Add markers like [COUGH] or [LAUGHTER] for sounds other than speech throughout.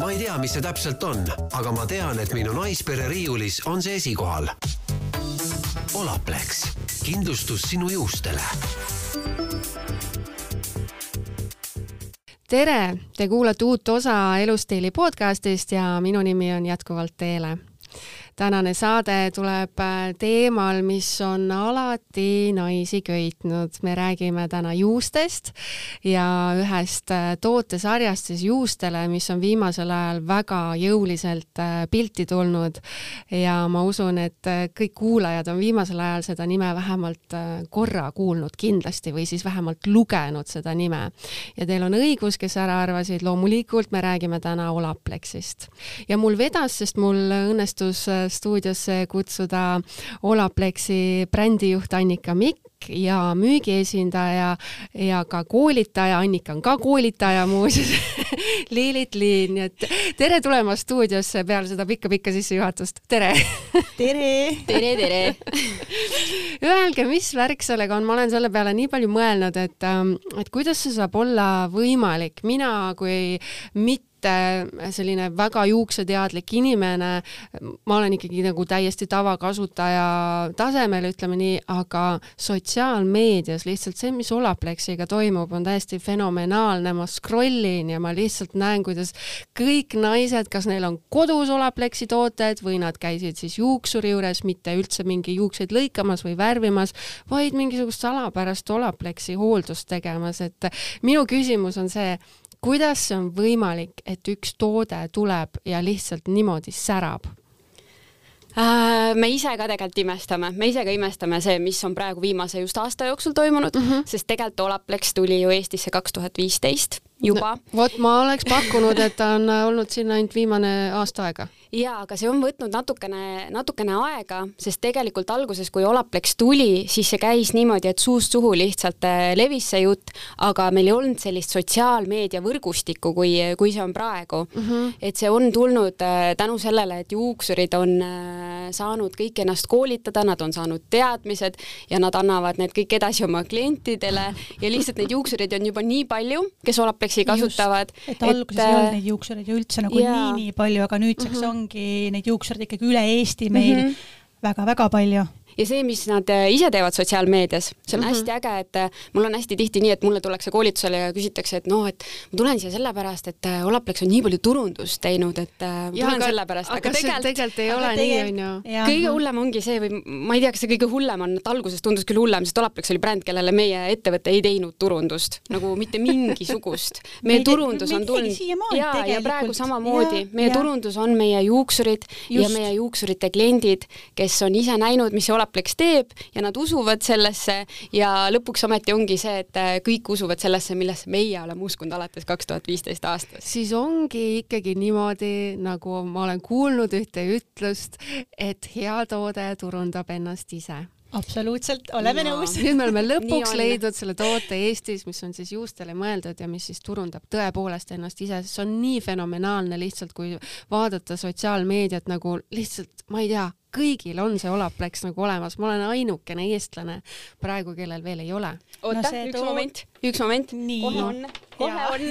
ma ei tea, mis see täpselt on, aga ma tean, et minu naispere riiulis on see esikohal. Olaplex, kindlustus sinu juustele. Tere, te kuulate uut osa Elustiili podcastist ja minu nimi on jätkuvalt Teele tänane saade tuleb äh, teemal, mis on alati naisi köitnud. me räägime täna juustest ja ühest äh, tootesarjast siis juustele, mis on viimasel ajal väga jõuliselt äh, pilti tulnud. ja ma usun, et kõik kuulajad on viimasel ajal seda nime vähemalt korra kuulnud kindlasti või siis vähemalt lugenud seda nime. ja teil on õigus, kes ära arvasid, loomulikult me räägime täna Olaplexist. ja mul vedas, sest mul õnnestus stuudiosse kutsuda Olaplexi brändijuht Annika Mikk ja müügiesindaja ja ka koolitaja, Annika on ka koolitaja muuseas [LAUGHS] Liilit Liin, nii et tere tulemast stuudiosse peale seda pikka-pikka sissejuhatust, tere! tere! tere, tere! [LAUGHS] Öelge, mis värk sellega on, ma olen selle peale nii palju mõelnud, et, ähm, et kuidas see saab olla võimalik, mina kui mitte mitte selline väga juukseteadlik inimene, ma olen ikkagi nagu täiesti tavakasutaja tasemel, ütleme nii, aga sotsiaalmeedias lihtsalt see, mis Olaplexiga toimub, on täiesti fenomenaalne, ma scroll in ja ma lihtsalt näen, kuidas kõik naised, kas neil on kodus Olaplexi tooted või nad käisid siis juuksuri juures, mitte üldse mingi juukseid lõikamas või värvimas, vaid mingisugust salapärast Olaplexi hooldust tegemas, et minu küsimus on see, kuidas see on võimalik, et üks toode tuleb ja lihtsalt niimoodi särab? Äh, me ise ka tegelikult imestame, me ise ka imestame see, mis on praegu viimase just aasta jooksul toimunud mm, -hmm. sest tegelikult Olaplex tuli ju Eestisse kaks tuhat viisteist juba no,. vot ma oleks pakkunud, et ta on olnud siin ainult viimane aasta aega jaa, aga see on võtnud natukene, natukene aega, sest tegelikult alguses, kui Olaplex tuli, siis see käis niimoodi, et suust suhu lihtsalt äh, levis see jutt, aga meil ei olnud sellist sotsiaalmeedia võrgustikku, kui, kui see on praegu mm. -hmm. et see on tulnud äh, tänu sellele, et juuksurid on äh, saanud kõik ennast koolitada, nad on saanud teadmised ja nad annavad need kõik edasi oma klientidele ja lihtsalt neid juuksureid on juba nii palju, kes Olaplexi kasutavad. et alguses et, ei olnud neid juuksureid ju üldse nagu nii-nii palju, aga nüüdseks mm -hmm. on ongi neid juuksureid ikkagi üle Eesti meil mm -hmm väga-väga palju ja see, mis nad äh, ise teevad sotsiaalmeedias, see on mm -hmm. hästi äge, et äh, mul on hästi tihti nii, et mulle tullakse koolitusele ja küsitakse, et noh, et ma tulen siia sellepärast, et äh, Olaplex on nii palju turundust teinud, et ma ja, tulen sellepärast, aga, aga tegelikult tegelikult ei ole nii, onju. kõige hullem ongi see või ma ei tea, kas see kõige hullem on, et alguses tundus küll hullem, sest Olaplex oli bränd, kellele meie ettevõte ei teinud turundust nagu mitte mingisugust. [LAUGHS] meie turundus on tulnud ja, ja praegu samamoodi, meie ja. turundus on meie juuksurid Just. ja meie juuksurite kliendid, kes on ise näinud, mis see Olaplex teeb ja nad usuvad sellesse ja lõpuks ometi ongi see, et äh, kõik usuvad sellesse, millesse meie oleme uskunud alates kaks tuhat viisteist aastast. siis ongi ikkagi niimoodi, nagu ma olen kuulnud ühte ütlust, et hea toode turundab ennast ise absoluutselt, oleme no. nõus. nüüd me oleme [LAUGHS] lõpuks leidnud selle toote Eestis, mis on siis juustele mõeldud ja mis siis turundab tõepoolest ennast ise, see on nii fenomenaalne lihtsalt, kui vaadata sotsiaalmeediat nagu lihtsalt, ma ei tea, kõigil on see Olaplex nagu olemas, ma olen ainukene eestlane praegu, kellel veel ei ole. oota no, üks too... moment, üks moment, kohe on, kohe ja. on.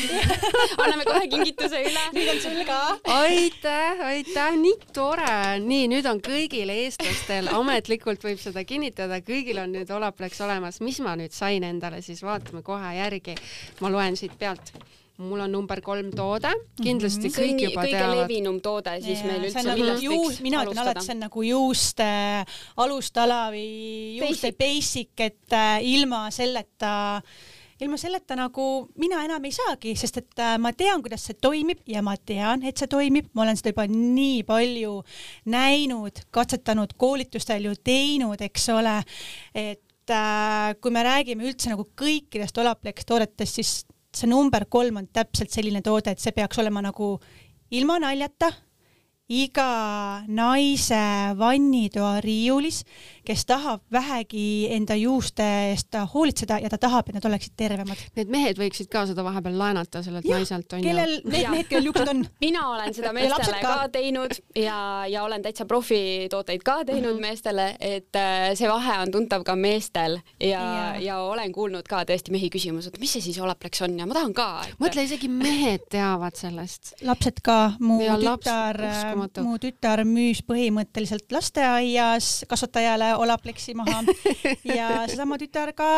[LAUGHS] anname kohe kingituse üle. nüüd on sul ka. aitäh, aitäh, nii tore. nii, nüüd on kõigil eestlastel, ametlikult võib seda kinnitada, kõigil on nüüd Olaplex olemas. mis ma nüüd sain endale, siis vaatame kohe järgi. ma loen siit pealt mul on number kolm toode, kindlasti mm -hmm. kõik juba kõige teavad. kõige levinum toode siis yeah, meil üldse, nagu millest võiks mina ütlen alati, see on nagu juuste alustala või juuste basic, basic, et äh, ilma selleta ilma selleta nagu mina enam ei saagi, sest et äh, ma tean, kuidas see toimib ja ma tean, et see toimib, ma olen seda juba nii palju näinud, katsetanud, koolitustel ju teinud, eks ole, et äh, kui me räägime üldse nagu kõikidest Olaplex toodetest, siis see number kolm on täpselt selline toode, et see peaks olema nagu ilma naljata iga naise vannitoa riiulis, kes tahab vähegi enda juuste eest hoolitseda ja ta tahab, et nad oleksid tervemad. Need mehed võiksid ka seda vahepeal laenata sellelt naiselt onju. kellel, need mehed, kellel juuksed on. [LAUGHS] mina olen seda meestele ka. ka teinud ja, ja olen täitsa profitooteid ka teinud mm -hmm. meestele, et äh, see vahe on tuntav ka meestel ja, ja., ja olen kuulnud ka tõesti mehi küsimus, et mis see siis Olaplex on ja ma tahan ka et.... mõtle, isegi mehed teavad sellest. lapsed ka, mu ja tütar, mu tütar müüs põhimõtteliselt lasteaias kasvatajale Olaplexi maha [LAUGHS] ja seesama tütar ka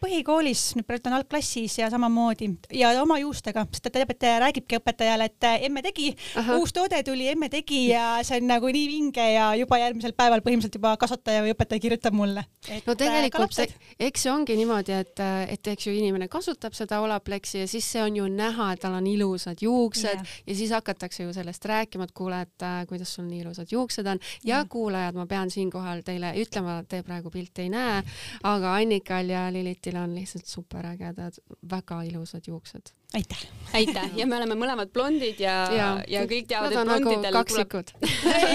põhikoolis, nüüd praegu ta on algklassis ja samamoodi ja oma juustega, sest ta teab, et räägibki õpetajale, et emme tegi, uus toode tuli, emme tegi ja see on nagu nii vinge ja juba järgmisel päeval põhimõtteliselt juba kasvataja või õpetaja kirjutab mulle. no äh, tegelikult eks see ongi niimoodi, et, et eks ju inimene kasutab seda Olaplexi ja siis see on ju näha, et tal on ilusad juuksed yeah. ja siis hakatakse ju sellest rääkima, et kuule, et äh, kuidas sul nii ilusad juuksed on ja yeah. kuulajad, ma pean siinkohal teile ütlema, te praegu pilti ei näe, aga Annikal ja Lilitil on lihtsalt superägedad, väga ilusad juuksed. Aitäh! aitäh! Ja me oleme mõlemad blondid ja, ja, ja kõik teavad, et nagu blondidel nagu tuleb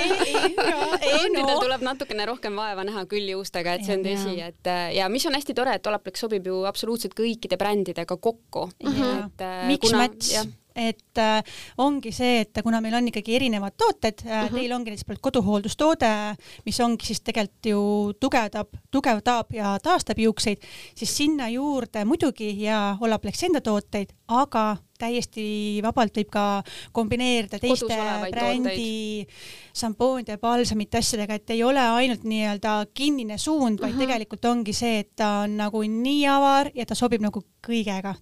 [LAUGHS] blondidel no. tuleb natukene rohkem vaeva näha küll juustega, et see on tõsi, et ja mis on hästi tore, et Olaplex sobib ju absoluutselt kõikide brändidega kokku. et äh, Mix match et äh, ongi see, et kuna meil on ikkagi erinevad tooted äh, uh, -huh. teil ongi näiteks koduhooldustoode, mis ongi siis tegelikult ju tugevdab, tugevdab ja taastab juukseid, siis sinna juurde muidugi ja Olaplex enda tooteid, aga täiesti vabalt võib ka kombineerida teiste brändi šampoonide, balsamite asjadega, et ei ole ainult nii-öelda kinnine suund, vaid uh -huh. tegelikult ongi see, et ta on nagu nii avar ja ta sobib nagu kõigega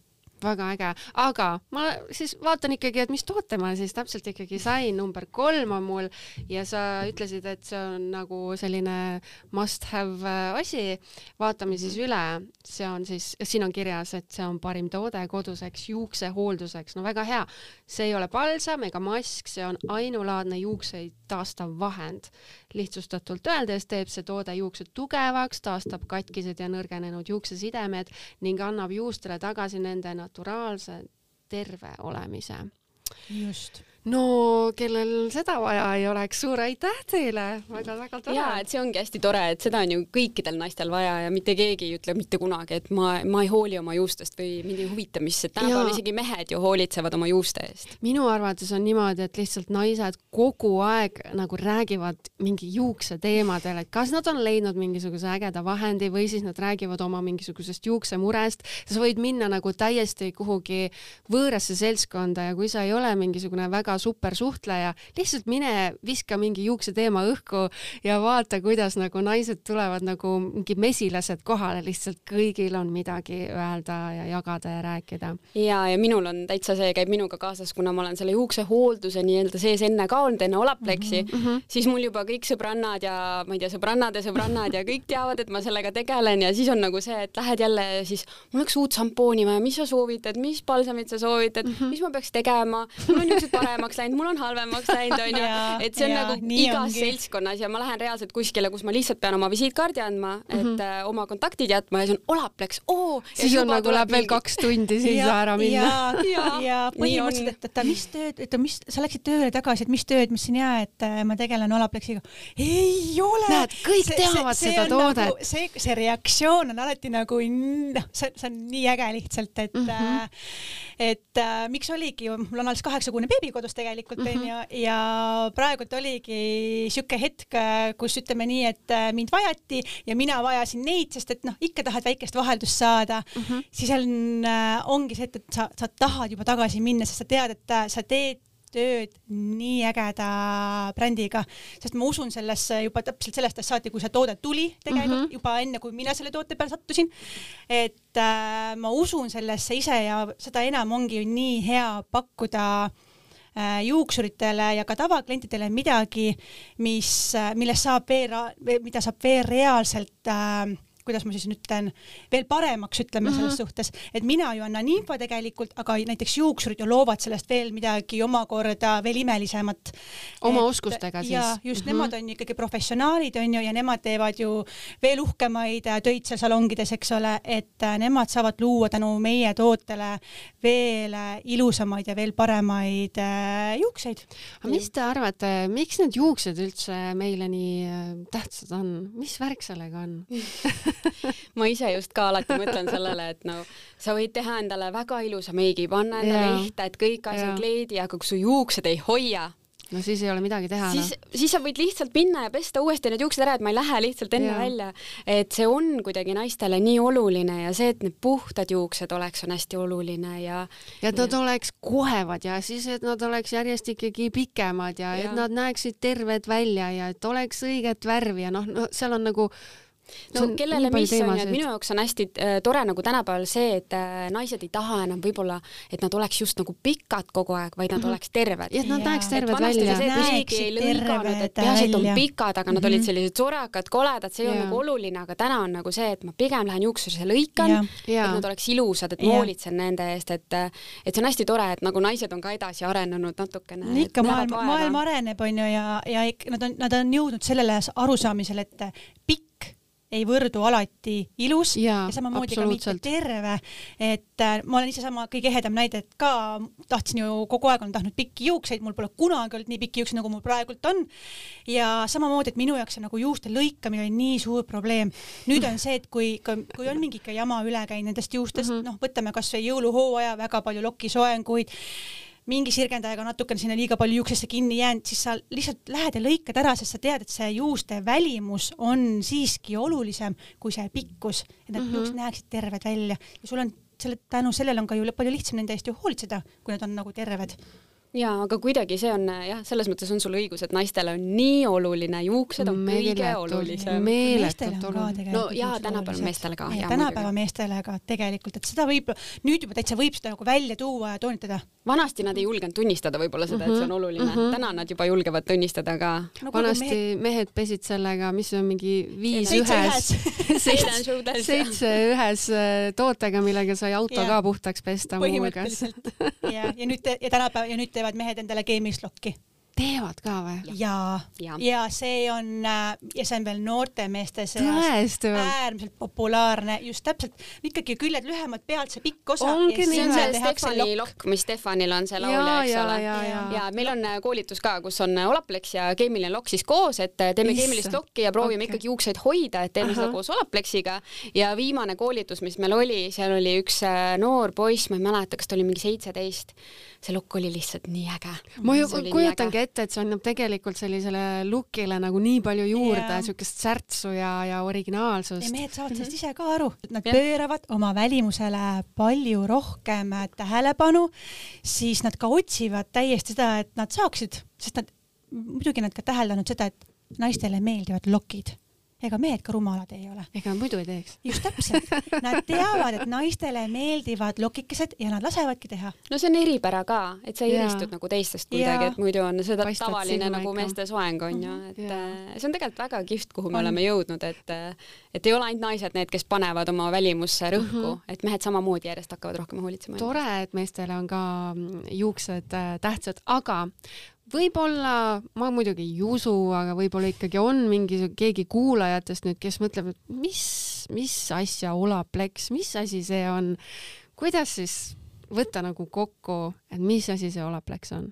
väga äge, aga ma siis vaatan ikkagi, et mis toote ma siis täpselt ikkagi sain, number kolm on mul ja sa ütlesid, et see on nagu selline must have äh, asi. vaatame siis üle, see on siis, siin on kirjas, et see on parim toode koduseks juuksehoolduseks, no väga hea. see ei ole palsam ega mask, see on ainulaadne juukseid taastav vahend. Lihtsustatult öeldes teeb see toode juuksed tugevaks, taastab katkised ja nõrgenenud juuksesidemed ning annab juustele tagasi nende naturaalse terve olemise. just no kellel seda vaja ei oleks, suur aitäh teile väga,, väga-väga tore. ja, et see ongi hästi tore, et seda on ju kõikidel naistel vaja ja mitte keegi ei ütle mitte kunagi, et ma, ma ei hooli oma juustest või mind ei huvita, mis, et tänapäeval isegi mehed ju hoolitsevad oma juuste eest. minu arvates on niimoodi, et lihtsalt naised kogu aeg nagu räägivad mingi juukseteemadel, et kas nad on leidnud mingisuguse ägeda vahendi või siis nad räägivad oma mingisugusest juuksemurest. sa võid minna nagu täiesti kuhugi võõrasse seltskonda ja kui sa ei ole mingisugune väga väga super suhtleja, lihtsalt mine viska mingi juukseteema õhku ja vaata, kuidas nagu naised tulevad nagu mingi mesilased kohale, lihtsalt kõigil on midagi öelda ja jagada ja rääkida. ja, ja minul on täitsa see käib minuga kaasas, kuna ma olen selle juuksehoolduse nii-öelda sees enne ka olnud, enne Olapleksi mm, -hmm. siis mul juba kõik sõbrannad ja ma ei tea, sõbrannade sõbrannad ja kõik teavad, et ma sellega tegelen. Ja siis on nagu see, et lähed jälle siis, mul oleks uut šampooni vaja, mis sa soovitad, mis palsamit sa soovitad mm, -hmm. mis ma peaks tegema, mul on niisugused paremad paremaks läinud, mul on halvemaks läinud, [LAUGHS] onju. et see on ja, nagu igas ongi. seltskonnas ja ma lähen reaalselt kuskile, kus ma lihtsalt pean oma visiitkaardi andma, et mm -hmm. oma kontaktid jätma ja siis on Olaplex, oo. siis on nagu läheb veel kaks tundi, siis ja, ära minna. ja, ja, ja põhimõtteliselt, et, et mis tööd, et mis, sa läksid tööle tagasi, et mis tööd, mis siin hea, et äh, ma tegelen Olaplexiga. ei ole. näed, kõik see, teavad see, seda toodet nagu,. see, see reaktsioon on alati nagu noh, see, see on nii äge lihtsalt, et mm, -hmm. et äh, miks oligi, mul on alles kaheksakuune beebi kodus tegelikult onju mm -hmm. ja praegult oligi sihuke hetk, kus ütleme nii, et äh, mind vajati ja mina vajasin neid, sest et noh, ikka tahad väikest vaheldust saada mm, -hmm. siis on, äh, ongi see, et, et sa, sa tahad juba tagasi minna, sest sa tead, et äh, sa teed tööd nii ägeda brändiga, sest ma usun sellesse juba täpselt sellest ajast saati, kui see toode tuli tegelikult mm -hmm. juba enne, kui mina selle toote peale sattusin. et äh, ma usun sellesse ise ja seda enam ongi ju nii hea pakkuda Äh, juuksuritele ja ka tavaklientidele midagi, mis, äh, millest saab mida saab veel reaalselt äh, kuidas ma siis nüüd ütlen, veel paremaks, ütleme mm -hmm. selles suhtes, et mina ju annan info tegelikult, aga näiteks juuksurid ju loovad sellest veel midagi omakorda veel imelisemat. oma et, oskustega siis? just mm, -hmm. nemad on ikkagi professionaalid, on ju, ja nemad teevad ju veel uhkemaid töid seal salongides, eks ole, et nemad saavad luua tänu meie tootele veel ilusamaid ja veel paremaid juukseid. aga mis te arvate, miks need juuksed üldse meile nii tähtsad on, mis värk sellega on [LAUGHS] [LAUGHS] ma ise just ka alati mõtlen sellele, et no sa võid teha endale väga ilusa meigi, panna endale lehte, et kõik asjad kleedi, aga kui su juuksed ei hoia, no siis ei ole midagi teha. siis no., siis sa võid lihtsalt minna ja pesta uuesti need juuksed ära, et ma ei lähe lihtsalt enne ja. välja. et see on kuidagi naistele nii oluline ja see, et need puhtad juuksed oleks, on hästi oluline ja. ja et nad ja. oleks kohevad ja siis, et nad oleks järjest ikkagi pikemad ja, ja et nad näeksid terved välja ja et oleks õiget värvi ja noh no,, seal on nagu no kellele mis on ju, et minu jaoks on hästi äh, tore nagu tänapäeval see, et äh, naised ei taha enam võib-olla, et nad oleks just nagu pikad kogu aeg, vaid nad mm -hmm. oleks terved. ja et nad näeks terved välja. keegi ei lõiganud, et peaasi, et on pikad, aga mm -hmm. nad olid mhm. sellised sorakad, koledad, see ei olnud nagu oluline, aga täna on nagu see, et ma pigem lähen juuksurisse lõikan, et nad oleks ilusad, et hoolitsen nende eest, et et see on hästi tore, et nagu naised on ka edasi arenenud natukene. ikka maailm, maailm areneb, on ju, ja, ja nad on, nad on jõudnud sellele arusaamisele, et pikk ei võrdu alati ilus ja, ja samamoodi ka mitte terve. et äh, ma olen ise sama kõige ehedam näide, et ka tahtsin ju kogu aeg olen tahtnud pikki juukseid, mul pole kunagi olnud nii pikki juukseid, nagu mul praegult on. ja samamoodi, et minu jaoks see nagu juuste lõikamine oli nii suur probleem. nüüd on see, et kui, kui on mingi ikka jama üle käinud nendest juustest mm, -hmm. noh, võtame kasvõi jõuluhooaja, väga palju lokisoenguid mingi sirgendajaga natukene sinna liiga palju juuksesse kinni jäänud, siis sa lihtsalt lähed ja lõikad ära, sest sa tead, et see juuste välimus on siiski olulisem kui see pikkus, et need mm -hmm. juuksed näeksid terved välja ja sul on selle, tänu sellele on ka ju palju lihtsam nende eest ju hoolitseda, kui nad on nagu terved jaa, aga kuidagi see on jah, selles mõttes on sul õigus, et naistele on nii oluline, juuksed on Meeletult, kõige olulisem. meeletult oluline. no jaa, tänapäeval meestele ka. tänapäeva meestele ka tegelikult, et seda võib, nüüd juba täitsa võib seda nagu välja tuua ja toonitada. Vanasti nad ei julgenud tunnistada võib-olla seda, et see on mhm, oluline. Mm, -hmm. täna nad juba julgevad tunnistada ka no,. vanasti mehed... mehed pesid sellega, mis on mingi viis ühes, [LAUGHS] seitse ühes äh, tootega, millega sai auto ka puhtaks pesta muuhulgas. ja, ja nüüd ja tänapäeval ja nüüd teevad mehed endale Game'is lokki teevad ka või? ja, ja., ja see on äh, ja see on veel noorte meeste seas äärmiselt populaarne, just täpselt, ikkagi küljed lühemad, pealt see pikk osa. ongi nii. see Stefani lokk, mis Stefanil on see laulja, eks ja, ole. Ja, ja. ja meil on äh, koolitus ka, kus on äh, Olaplex ja keemiline lokk siis koos, et teeme Issa. keemilist lokki ja proovime okay. ikkagi juukseid hoida, et teeme Aha. seda koos Olaplexiga. ja viimane koolitus, mis meil oli, seal oli üks noor poiss, ma ei mäleta, kas ta oli mingi seitseteist see lukk oli lihtsalt nii äge. ma ju kujutangi ette, et see annab tegelikult sellisele lookile nagu nii palju juurde yeah., siukest särtsu ja, ja originaalsust. ja mehed saavad sellest mm -hmm. ise ka aru, et nad yeah. pööravad oma välimusele palju rohkem tähelepanu, siis nad ka otsivad täiesti seda, et nad saaksid, sest nad, muidugi nad ka täheldanud seda, et naistele meeldivad lokid ega mehed ka rumalad ei ole. ega muidu ei teeks. just täpselt. Nad teavad, et naistele meeldivad lokikesed ja nad lasevadki teha. no see on eripära ka, et sa eristud nagu teistest kuidagi, et muidu on seda Paistad tavaline nagu meeste soeng on ju, et ja. Äh, see on tegelikult väga kihvt, kuhu me on. oleme jõudnud, et äh, et ei ole ainult naised need, kes panevad oma välimusse rõhku mm, -hmm. et mehed samamoodi järjest hakkavad rohkem hoolitsema. tore, et meestele on ka mm, juuksed äh, tähtsad, aga võib-olla, ma muidugi ei usu, aga võib-olla ikkagi on mingi, keegi kuulajatest nüüd, kes mõtleb, et mis, mis asja Olaplex, mis asi see on, kuidas siis võtta nagu kokku, et mis asi see Olaplex on?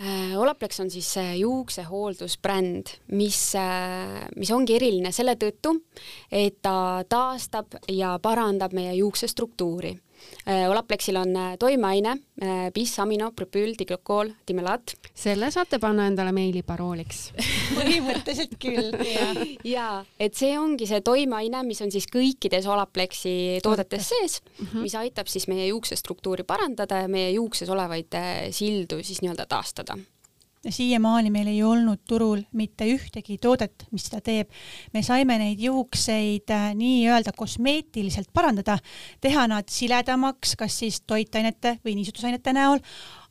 Äh, Olaplex on siis juuksehooldusbränd, mis, äh, mis ongi eriline selle tõttu, et ta taastab ja parandab meie juuksestruktuuri Olaplexil on äh, toimeaine äh, bis-amino, propüül, diglokool, dimelaat. selle saate panna endale meiliparooliks [LAUGHS] põhimõtteliselt küll. ja et see ongi see toimeaine, mis on siis kõikides Olaplexi toodetes sees mm, -hmm. mis aitab siis meie juuksestruktuuri parandada ja meie juukses olevaid sildu siis nii-öelda taastada siiamaani meil ei olnud turul mitte ühtegi toodet, mis seda teeb. me saime neid juukseid äh, nii-öelda kosmeetiliselt parandada, teha nad siledamaks, kas siis toitainete või niisutusainete näol,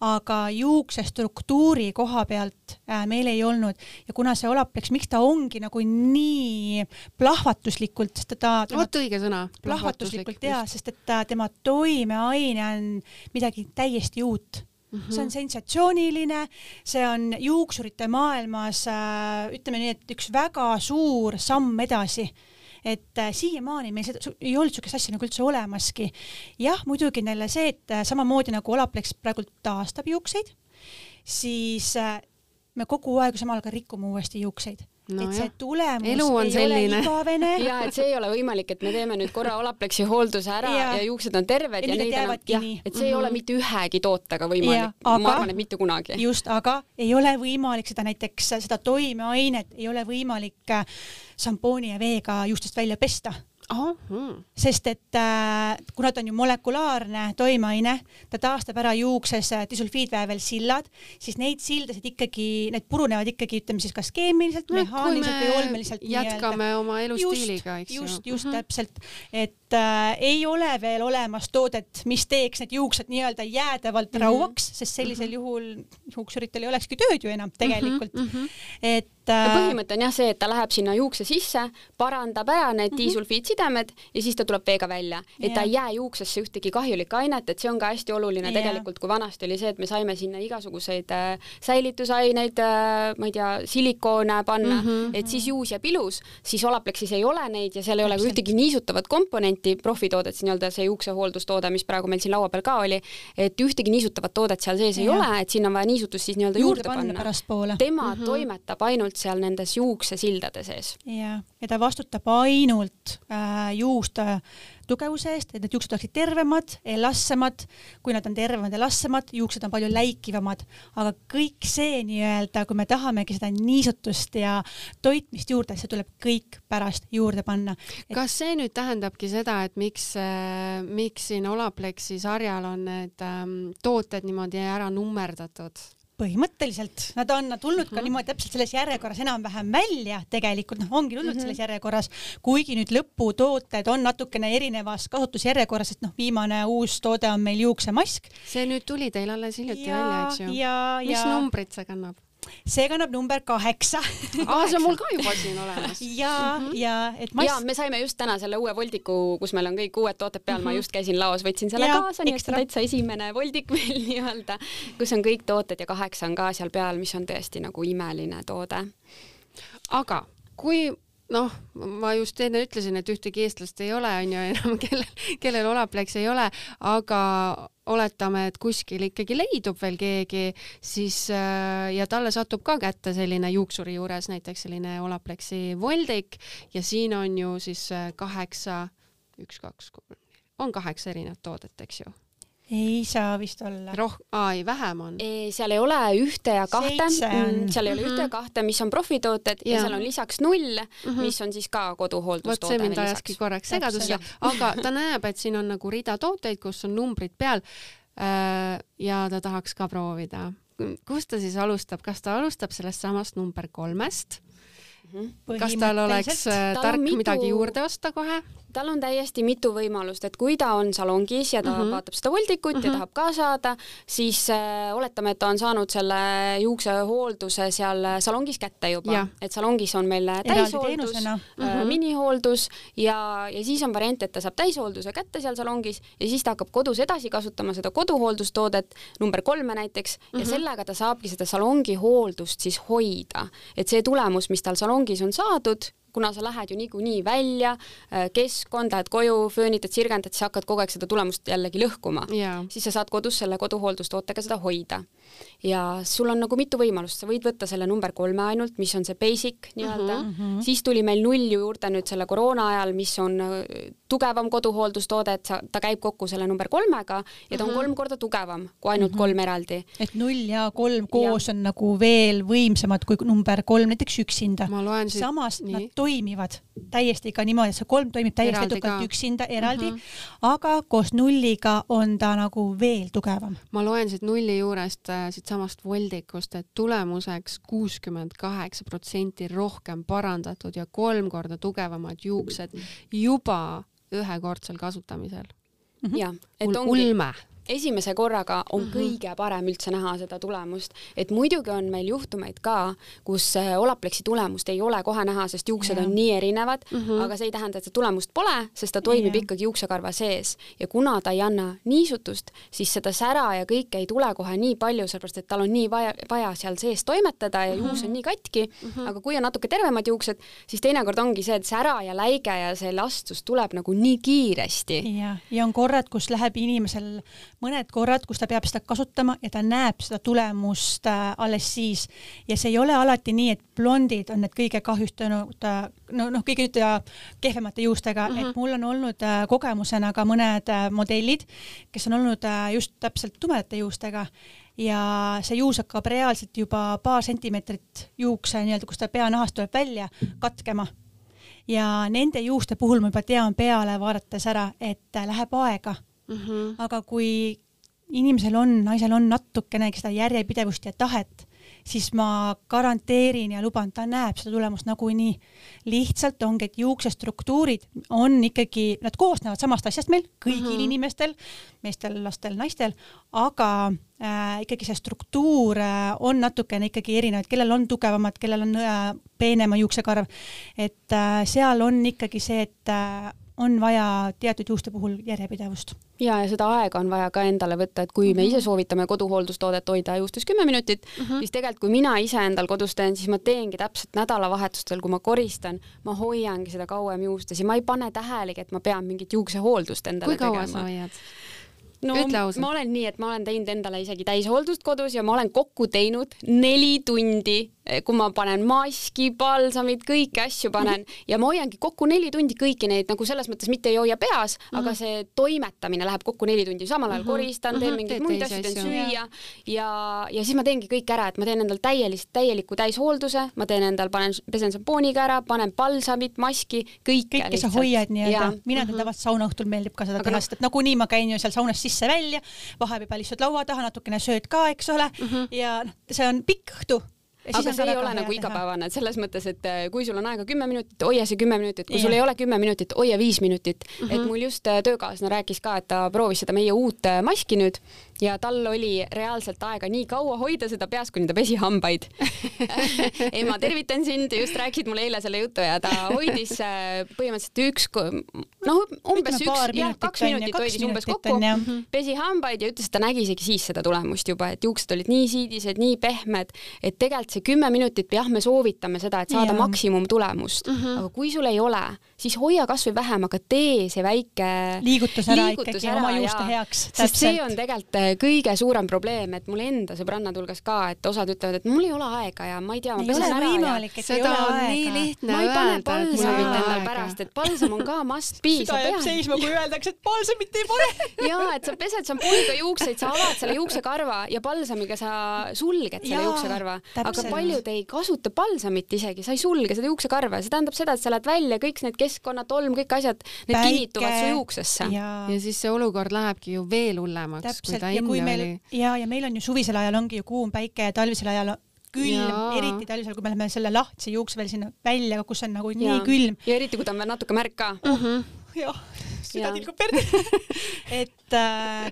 aga juukse struktuuri koha pealt äh, meil ei olnud ja kuna see Olaplex, miks ta ongi nagu nii plahvatuslikult, sest ta, ta vot õige sõna. plahvatuslikult jaa, sest et ta, tema toimeaine on midagi täiesti uut Mm -hmm. see on sensatsiooniline, see on juuksurite maailmas äh, ütleme nii, et üks väga suur samm edasi et äh, siiamaani meil seda ei olnud niisugust asja nagu üldse olemaski. jah, muidugi jälle see, et äh, samamoodi nagu Olaplex praegult taastab juukseid, siis me kogu aeg samal ajal ka rikume uuesti juukseid no et see tulemus Elu on ei selline. ole igavene. [LAUGHS] ja et see ei ole võimalik, et me teeme nüüd korra Olaplexi hoolduse ära ja, ja juuksed on terved ja, ja neid enam, jah, et see mm -hmm. ei ole mhm. mitte ühegi tootega võimalik. ma arvan, et mitte kunagi. just, aga ei ole võimalik seda näiteks, seda toimeainet ei ole võimalik šampooni ja veega juustest välja pesta. Sest et äh, kuna ta on ju molekulaarne toimeaine, ta taastab ära juukses äh, disulfiidväävel sillad, siis neid sildasid ikkagi, need purunevad ikkagi, ütleme siis kas keemiliselt no,, mehaaniliselt või olmeliselt. jätkame oma elustiiliga, eks ju. just, just mm -hmm. täpselt, et äh, ei ole veel olemas toodet, mis teeks need juuksed nii-öelda jäädavalt mm -hmm. rauaks, sest sellisel -hmm. juhul juuksuritel ei olekski tööd ju enam tegelikult mm. -hmm. et ja äh, põhimõte on jah see, et ta läheb sinna juukse sisse, parandab ära need mm -hmm. disulfiidsidemed ja siis ta tuleb veega välja, et yeah. ta ei jää juuksesse ühtegi kahjulikku ainet, et see on ka hästi oluline yeah. tegelikult, kui vanasti oli see, et me saime sinna igasuguseid äh, säilitusaineid äh,, ma ei tea, silikoone panna mm, -hmm. et siis juus jääb ilus, siis Olaplexis ei ole neid ja seal ei ole ka ühtegi niisutavat komponenti, profitoodet, siis nii-öelda see juuksehooldustoode, mis praegu meil siin laua peal ka oli, et ühtegi niisutavat toodet seal sees yeah. ei ole, et sinna on vaja niisutust siis nii-öelda juurde, juurde panna. tema mm -hmm. toimetab ainult seal nendes juuksesildade sees. ja, ja ta vastutab ainult äh, juuste tugevuse eest, et need juuksed oleksid tervemad, elassemad, kui nad on tervemad, elassemad, juuksed on palju läikivamad, aga kõik see nii-öelda, kui me tahamegi seda niisutust ja toitmist juurde, see tuleb kõik pärast juurde panna. Et.... kas see nüüd tähendabki seda, et miks äh,, miks siin Olaplexi sarjal on need ähm, tooted niimoodi ära nummerdatud? Põhimõtteliselt, nad on tulnud ka mm -hmm. niimoodi täpselt selles järjekorras enam-vähem välja tegelikult, noh, ongi tulnud mm -hmm. selles järjekorras, kuigi nüüd lõputooted on natukene erinevas kasutusjärjekorras, sest noh, viimane uus toode on meil juuksemask. see nüüd tuli teil alles hiljuti ja, välja, eks ju? mis ja... numbrit see kannab? See kannab number kaheksa. aa, see on mul ka juba siin olemas. ja mm, -hmm. ja et mass. ja me saime just täna selle uue voldiku, kus meil on kõik uued tooted peal mm, -hmm. ma mhm. just käisin laos, võtsin selle ja, kaasa, nii et see on täitsa esimene voldik [LAUGHS] meil nii-öelda, kus on kõik tooted ja kaheksa on ka seal peal, mis on tõesti nagu imeline toode. aga kui noh, ma just enne ütlesin, et ühtegi eestlast ei ole, on ju, enam kellel, kellel Olaplex ei ole, aga oletame, et kuskil ikkagi leidub veel keegi, siis äh, ja talle satub ka kätte selline juuksuri juures näiteks selline Olaplexi voldik ja siin on ju siis äh, kaheksa, üks, kaks, kolm, on kaheksa erinevat toodet, eks ju ei saa vist olla. roh-, aa ei, vähem on. seal ei ole ühte ja kahte, mm, seal ei ole mm -hmm. ühte ja kahte, mis on profitooted ja. ja seal on lisaks null mm, -hmm. mis on siis ka koduhooldustoode. vot see mind ajaski korraks segadusse, aga ta näeb, et siin on nagu rida tooteid, kus on numbrid peal. Äh, ja ta tahaks ka proovida. kust ta siis alustab, kas ta alustab sellest samast number kolmest? Mhm. kas tal oleks äh, tark mitu... midagi juurde osta kohe? Tal on täiesti mitu võimalust, et kui ta on salongis ja ta mm -hmm. vaatab seda voldikut mm -hmm. ja mhm. tahab ka saada, siis äh, oletame, et ta on saanud selle juuksehoolduse seal salongis kätte juba, et salongis on meil täishooldus, mm -hmm. minihooldus ja, ja siis on variant, et ta saab täishoolduse kätte seal salongis ja siis ta hakkab kodus edasi kasutama seda koduhooldustoodet, number kolme näiteks mm, -hmm. ja mhm. sellega ta saabki seda salongi hooldust siis hoida. et see tulemus, mis tal salongis on saadud, kuna sa lähed ju niikuinii välja, äh, keskkond, lähed koju, föönitad, sirgendad, siis hakkad kogu aeg seda tulemust jällegi lõhkuma yeah.. siis sa saad kodus selle koduhooldustootega seda hoida. ja sul on nagu mitu võimalust, sa võid võtta selle number kolme ainult, mis on see basic nii-öelda mm, -hmm. siis tuli meil null juurde nüüd selle koroona ajal, mis on äh, tugevam koduhooldustoode, et sa, ta käib kokku selle number kolmega ja ta on -hmm. kolm korda tugevam kui ainult mm -hmm. kolm eraldi. et null ja kolm koos ja. on nagu veel võimsamad kui number kolm näiteks üksinda. samas siit... nad toimivad täiesti ka niimoodi, et see kolm toimib täiesti edukalt üksinda eraldi mm, -hmm. aga koos nulliga on ta nagu veel tugevam. ma loen siit nulli juurest äh, siitsamast voldikust, et tulemuseks kuuskümmend kaheksa protsenti rohkem parandatud ja kolm korda tugevamad juuksed juba ühekordsel kasutamisel. jah, et ongi ulme esimese korraga on mm -hmm. kõige parem üldse näha seda tulemust, et muidugi on meil juhtumeid ka, kus äh, Olapleksi tulemust ei ole kohe näha, sest juuksed yeah. on nii erinevad mm, -hmm. aga see ei tähenda, et seda tulemust pole, sest ta toimib yeah. ikkagi juuksekarva sees ja kuna ta ei anna niisutust, siis seda sära ja kõike ei tule kohe nii palju, sellepärast et tal on nii vaja, vaja seal sees toimetada ja mm -hmm. juus on nii katki mm, -hmm. aga kui on natuke tervemad juuksed, siis teinekord ongi see, et sära ja läige ja see lastus tuleb nagu nii kiiresti. jah, ja on korrad, kus läheb inimesel mõned korrad, kus ta peab seda kasutama ja ta näeb seda tulemust äh, alles siis. ja see ei ole alati nii, et blondid on need kõige kahjustanud äh,, no noh, kõige nüüd kehvemate juustega mm, -hmm. et mul on olnud äh, kogemusena ka mõned modellid, kes on olnud just täpselt tumedate juustega ja see juus hakkab reaalselt juba paar sentimeetrit juukse nii-öelda, kus ta peanahast tuleb välja, katkema ja nende juuste puhul ma juba tean peale vaadates ära, et äh, läheb aega mm. -hmm. aga kui inimesel on, naisel on natukenegi seda järjepidevust ja tahet, siis ma garanteerin ja luban, ta näeb seda tulemust nagunii. lihtsalt ongi, et juuksestruktuurid on ikkagi, nad koosnevad samast asjast meil, kõigil mm -hmm. inimestel, meestel, lastel, naistel, aga äh, ikkagi see struktuur äh, on natukene ikkagi erinev, et kellel on tugevamad, kellel on äh, peenema juuksekarv. et äh, seal on ikkagi see, et äh, on vaja teatud juuste puhul järjepidevust. ja, ja seda aega on vaja ka endale võtta, et kui mm -hmm. me ise mhm. soovitame koduhooldustoodet hoida juustes kümme minutit mm, -hmm. siis tegelikult kui mina ise endal kodus teen, siis ma teengi täpselt nädalavahetustel, kui ma koristan, ma hoiangi seda kauem juustes ja ma ei pane tähelegi, et ma pean mingit juuksehooldust endale tegema. kui kaua sa hoiad? no ma olen nii, et ma olen teinud endale isegi täishooldust kodus ja ma olen kokku teinud neli tundi kui ma panen maski, palsamid, kõiki asju panen -hmm. ja ma hoiangi kokku neli tundi kõiki neid nagu selles mõttes mitte ei hoia peas mm, -hmm. aga see toimetamine läheb kokku neli tundi, samal ajal mm -hmm. koristan, teen mhm. mingeid muid asju, teen süüa ja, ja siis ma teengi kõik ära, et ma teen endal täielist, täieliku täishoolduse, ma teen endal, panen, pesen šampooniga ära, panen palsamit, maski, kõike. kõike sa hoiad nii-öelda, mina teen mhm. tavaliselt saunaõhtul meeldib ka seda teha, sest et nagunii ma käin ju seal saunas sisse-välja, vahepeal istud laua taha, natukene sööd ka, eks ole mm, -hmm. ja noh, see on pikk õhtu aga see ei ole nagu igapäevane, selles mõttes, et äh, kui sul on aega kümme minutit, hoia see kümme minutit, kui ja. sul ei ole kümme minutit, hoia viis minutit mm. -hmm. et mul just äh, töökaaslane rääkis ka, et ta proovis seda meie uut äh, maski nüüd ja tal oli reaalselt aega nii kaua hoida seda peas, kuni ta pesi hambaid [LAUGHS] ema, tervitan sind, just rääkisid mulle eile selle jutu ja ta hoidis äh, põhimõtteliselt üks, noh, umbes üks, jah, kaks minutit hoidis umbes kokku, mhm. pesi hambaid ja ütles, et ta nägi isegi siis seda tulemust juba, et juuksed olid nii siidised, nii pehmed, et tegelikult see kümme minutit, jah, me soovitame seda, et saada maksimumtulemust mm, -hmm. aga kui sul ei ole, siis hoia kasvõi vähem, aga tee see väike liigutus ära liigutus ikkagi ära, oma juuste heaks. sest see on tegelikult äh, kõige suurem probleem, et mul enda sõbrannade hulgas ka, et osad ütlevad, et mul ei ole aega ja ma ei tea, ma pesen ära võimalik, ja seda on aega. nii lihtne ma ei pane palsamit endale pärast, et palsam on ka must be. süda jääb seisma, kui öeldakse, et palsamit ei pane. [LAUGHS] ja, et sa pesed šampooniga juukseid, sa avad selle juuksekarva ja palsamiga sa sulged selle juuksekarva, aga paljud ei kasuta palsamit isegi, sa ei sulge seda juuksekarva, see tähendab seda, et sa lähed välja, kõik need keskkonnatolm, kõik asjad, need Päike. kinnituvad su juuksesse. ja siis see olukord lähebki ju veel hullemaks, kui ta enne meil oli. ja, ja meil on ju suvisel ajal ongi ju kuum päike ja talvisel ajal külm, eriti talvisel, kui me läheme selle lahtise juukse veel sinna välja, kus on nagu nii ja. külm. ja eriti, kui ta on veel natuke märk ka uh. -huh. jah, süda tilgub perdi [LAUGHS] et äh,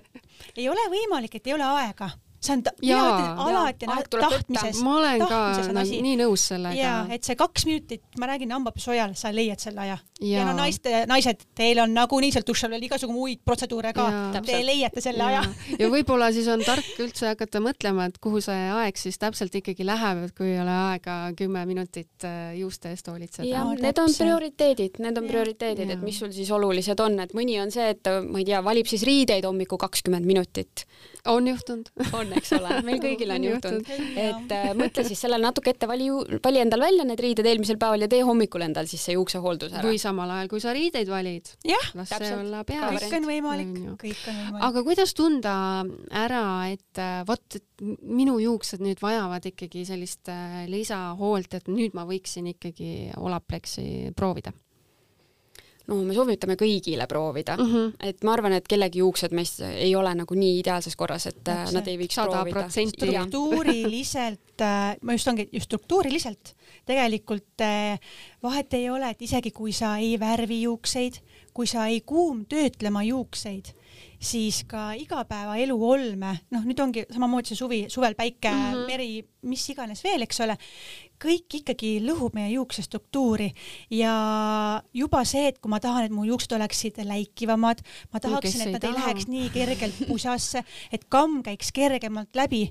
ei ole võimalik, et ei ole aega see on, mina ütlen alati tahtmises. ma olen ka nagu nii nõus sellega. ja, et see kaks minutit, ma räägin hambapesujal, sa leiad selle aja. ja no naiste, naised, teil on nagunii seal duši all veel igasugu muid protseduure ka, te leiate selle ja. aja ja võib-olla siis on tark üldse hakata mõtlema, et kuhu see aeg siis täpselt ikkagi läheb, et kui ei ole aega kümme minutit äh, juuste eest hoolitseda. jah, need on prioriteedid, need on prioriteedid, et mis sul siis olulised on, et mõni on see, et ma ei tea, valib siis riideid hommikul kakskümmend minutit. on juhtunud on on, eks ole, meil kõigil on juhtunud. et äh, mõtle siis sellele natuke ette, vali, vali endal välja need riided eelmisel päeval ja tee hommikul endal siis see juuksehooldus ära. või samal ajal, kui sa riideid valid. las see olla peale. kõik on võimalik, kõik on võimalik. aga kuidas tunda ära, et äh, vot, et minu juuksed nüüd vajavad ikkagi sellist äh, lisahoolt, et nüüd ma võiksin ikkagi Olaplexi proovida no me soovitame kõigile proovida mm, -hmm. et ma arvan, et kellegi juuksed meist ei ole nagu nii ideaalses korras, et Täpselt. nad ei võiks 100%. proovida. struktuuriliselt, äh, ma just ongi, just struktuuriliselt tegelikult äh, vahet ei ole, et isegi kui sa ei värvi juukseid, kui sa ei kuumtöötlema juukseid, siis ka igapäevaelu olme, noh, nüüd ongi samamoodi see suvi, suvel päike mm, -hmm. meri, mis iganes veel, eks ole, kõik ikkagi lõhub meie juuksestruktuuri ja juba see, et kui ma tahan, et mu juuksed oleksid läikivamad, ma tahaksin, et nad ei, ei läheks nii kergelt [LAUGHS] pusasse, et kamm käiks kergemalt läbi,